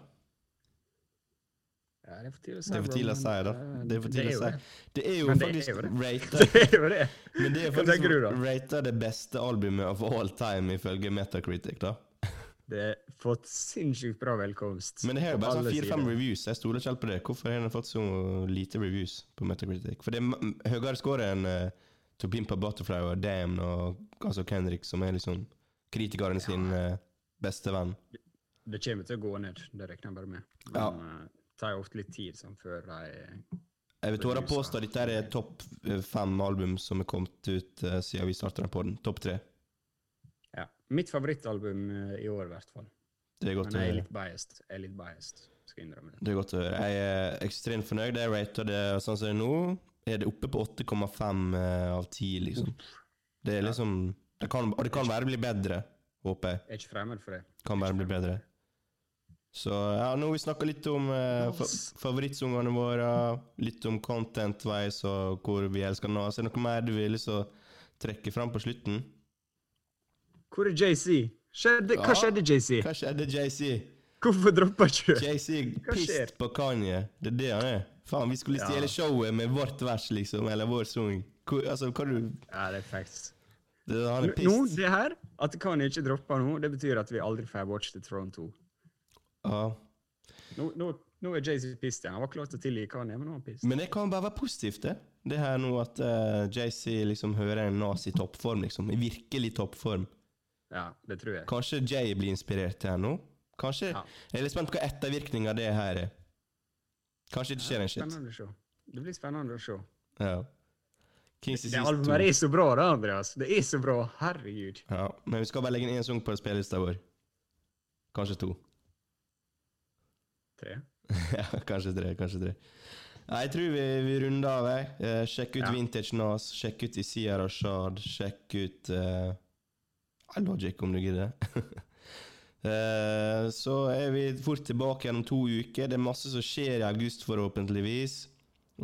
Ja, det er for tidlig å si. Det er for tidlig å si, da. eh, Det er for tidlig å si. det. Er jo faktisk rata det. er jo det. Men det er faktisk rata det beste albumet of all time, ifølge Metacritic, da. Det har fått sinnssykt bra velkomst. Men det har jo bare sånn fire-fem reviews. Jeg stoler ikke helt på det. Hvorfor har den fått så lite reviews på Metacritic? For det er høyere score enn uh, To Pimpa Butterfly og Damn og altså Kendrick, som er liksom kritikeren sin uh, beste venn. Det kommer til å gå ned, det regner jeg bare med. Men Ja. Tar jo ofte litt tid sånn, før de Jeg vil tåre å påstå at dette er topp eh, fem album som er kommet ut uh, siden vi starta på den. Topp tre. Ja. Mitt favorittalbum eh, i år, i hvert fall. Men jeg er litt biased. Jeg er litt biased, skal innrømme det. Det er godt å høre. Jeg er ekstremt fornøyd. Jeg rater det sånn som det er nå. Er det oppe på 8,5 eh, av 10, liksom. Det er liksom det kan, det kan bare bli bedre, håper jeg. Jeg er ikke fremmed for det. Kan bare bli bedre. Så ja, nå har vi snakka litt om eh, fa favorittsangene våre, litt om content-wise og hvor vi elsker Nas. Er det noe mer du vil liksom trekke fram på slutten? Hvor er JC? Skjedde, hva Ja. skjedde, JC? Hva skjedde, JC? Hvorfor droppa ikke du? JC Hva pissed på Kanye. Det er det han er. Faen, vi skulle Ja. showet med vårt vers, liksom, eller vår sang. Altså, hva du Ja, det er facts. det, Han er pissed. Nå, det her, at Kanye ikke dropper nå, det betyr at vi aldri får Watch the Throne 2. Ja. Nå, nå, nå er JC pissed igjen. Han var klar til å tilgi Kanye, men nå er han pissed. Men det kan bare være positivt, det. Det her nå at uh, JC liksom hører en Nas i toppform, liksom. I virkelig toppform. Ja, det tror jeg. Kanskje Jay blir inspirert til her nå? Kanskje Ja. Jeg er litt spent på hva ettervirkninga det her er. Kanskje det skjer en shit. Å. Det blir spennende å se. Ja. Kings Det albumet er så bra, da, Andreas. Det er så bra. Herregud. Ja, men vi skal bare legge inn én sang på spillelista vår. Kanskje to. Tre. ja, kanskje tre. Kanskje tre. Jeg tror vi, vi runder av. Eh, sjekk ut Ja. Vintage Nas, sjekk ut Isia Rashad, sjekk ut eh, Logic, om du gidder. Eh, så er vi fort tilbake gjennom to uker. Det er masse som skjer i august, forhåpentligvis.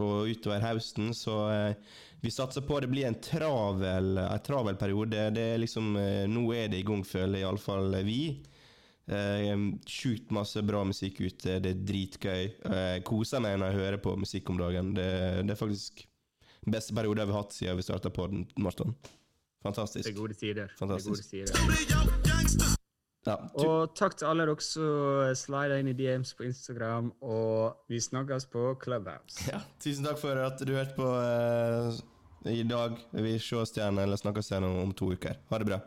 Og utover høsten, så eh, vi satser på det blir en travel, en travel periode. Det er liksom, eh, nå er det i gang, føler iallfall vi. Eh, Sjukt masse bra musikk ute. Det er dritgøy. Eh, Jeg koser meg når jeg hører på musikk om dagen. Det, det er faktisk den beste perioden vi har hatt siden vi starta på den, Fantastisk. Det er gode tider. Fantastisk. Det er gode tider. Ja, Og takk til alle dere som slider inn i DMs på Instagram, og vi snakkes på Clubhouse. ja, tusen takk for at du hørte på uh, i dag. Vi ses igjen, eller snakkes igjen om, om to uker. Ha det bra.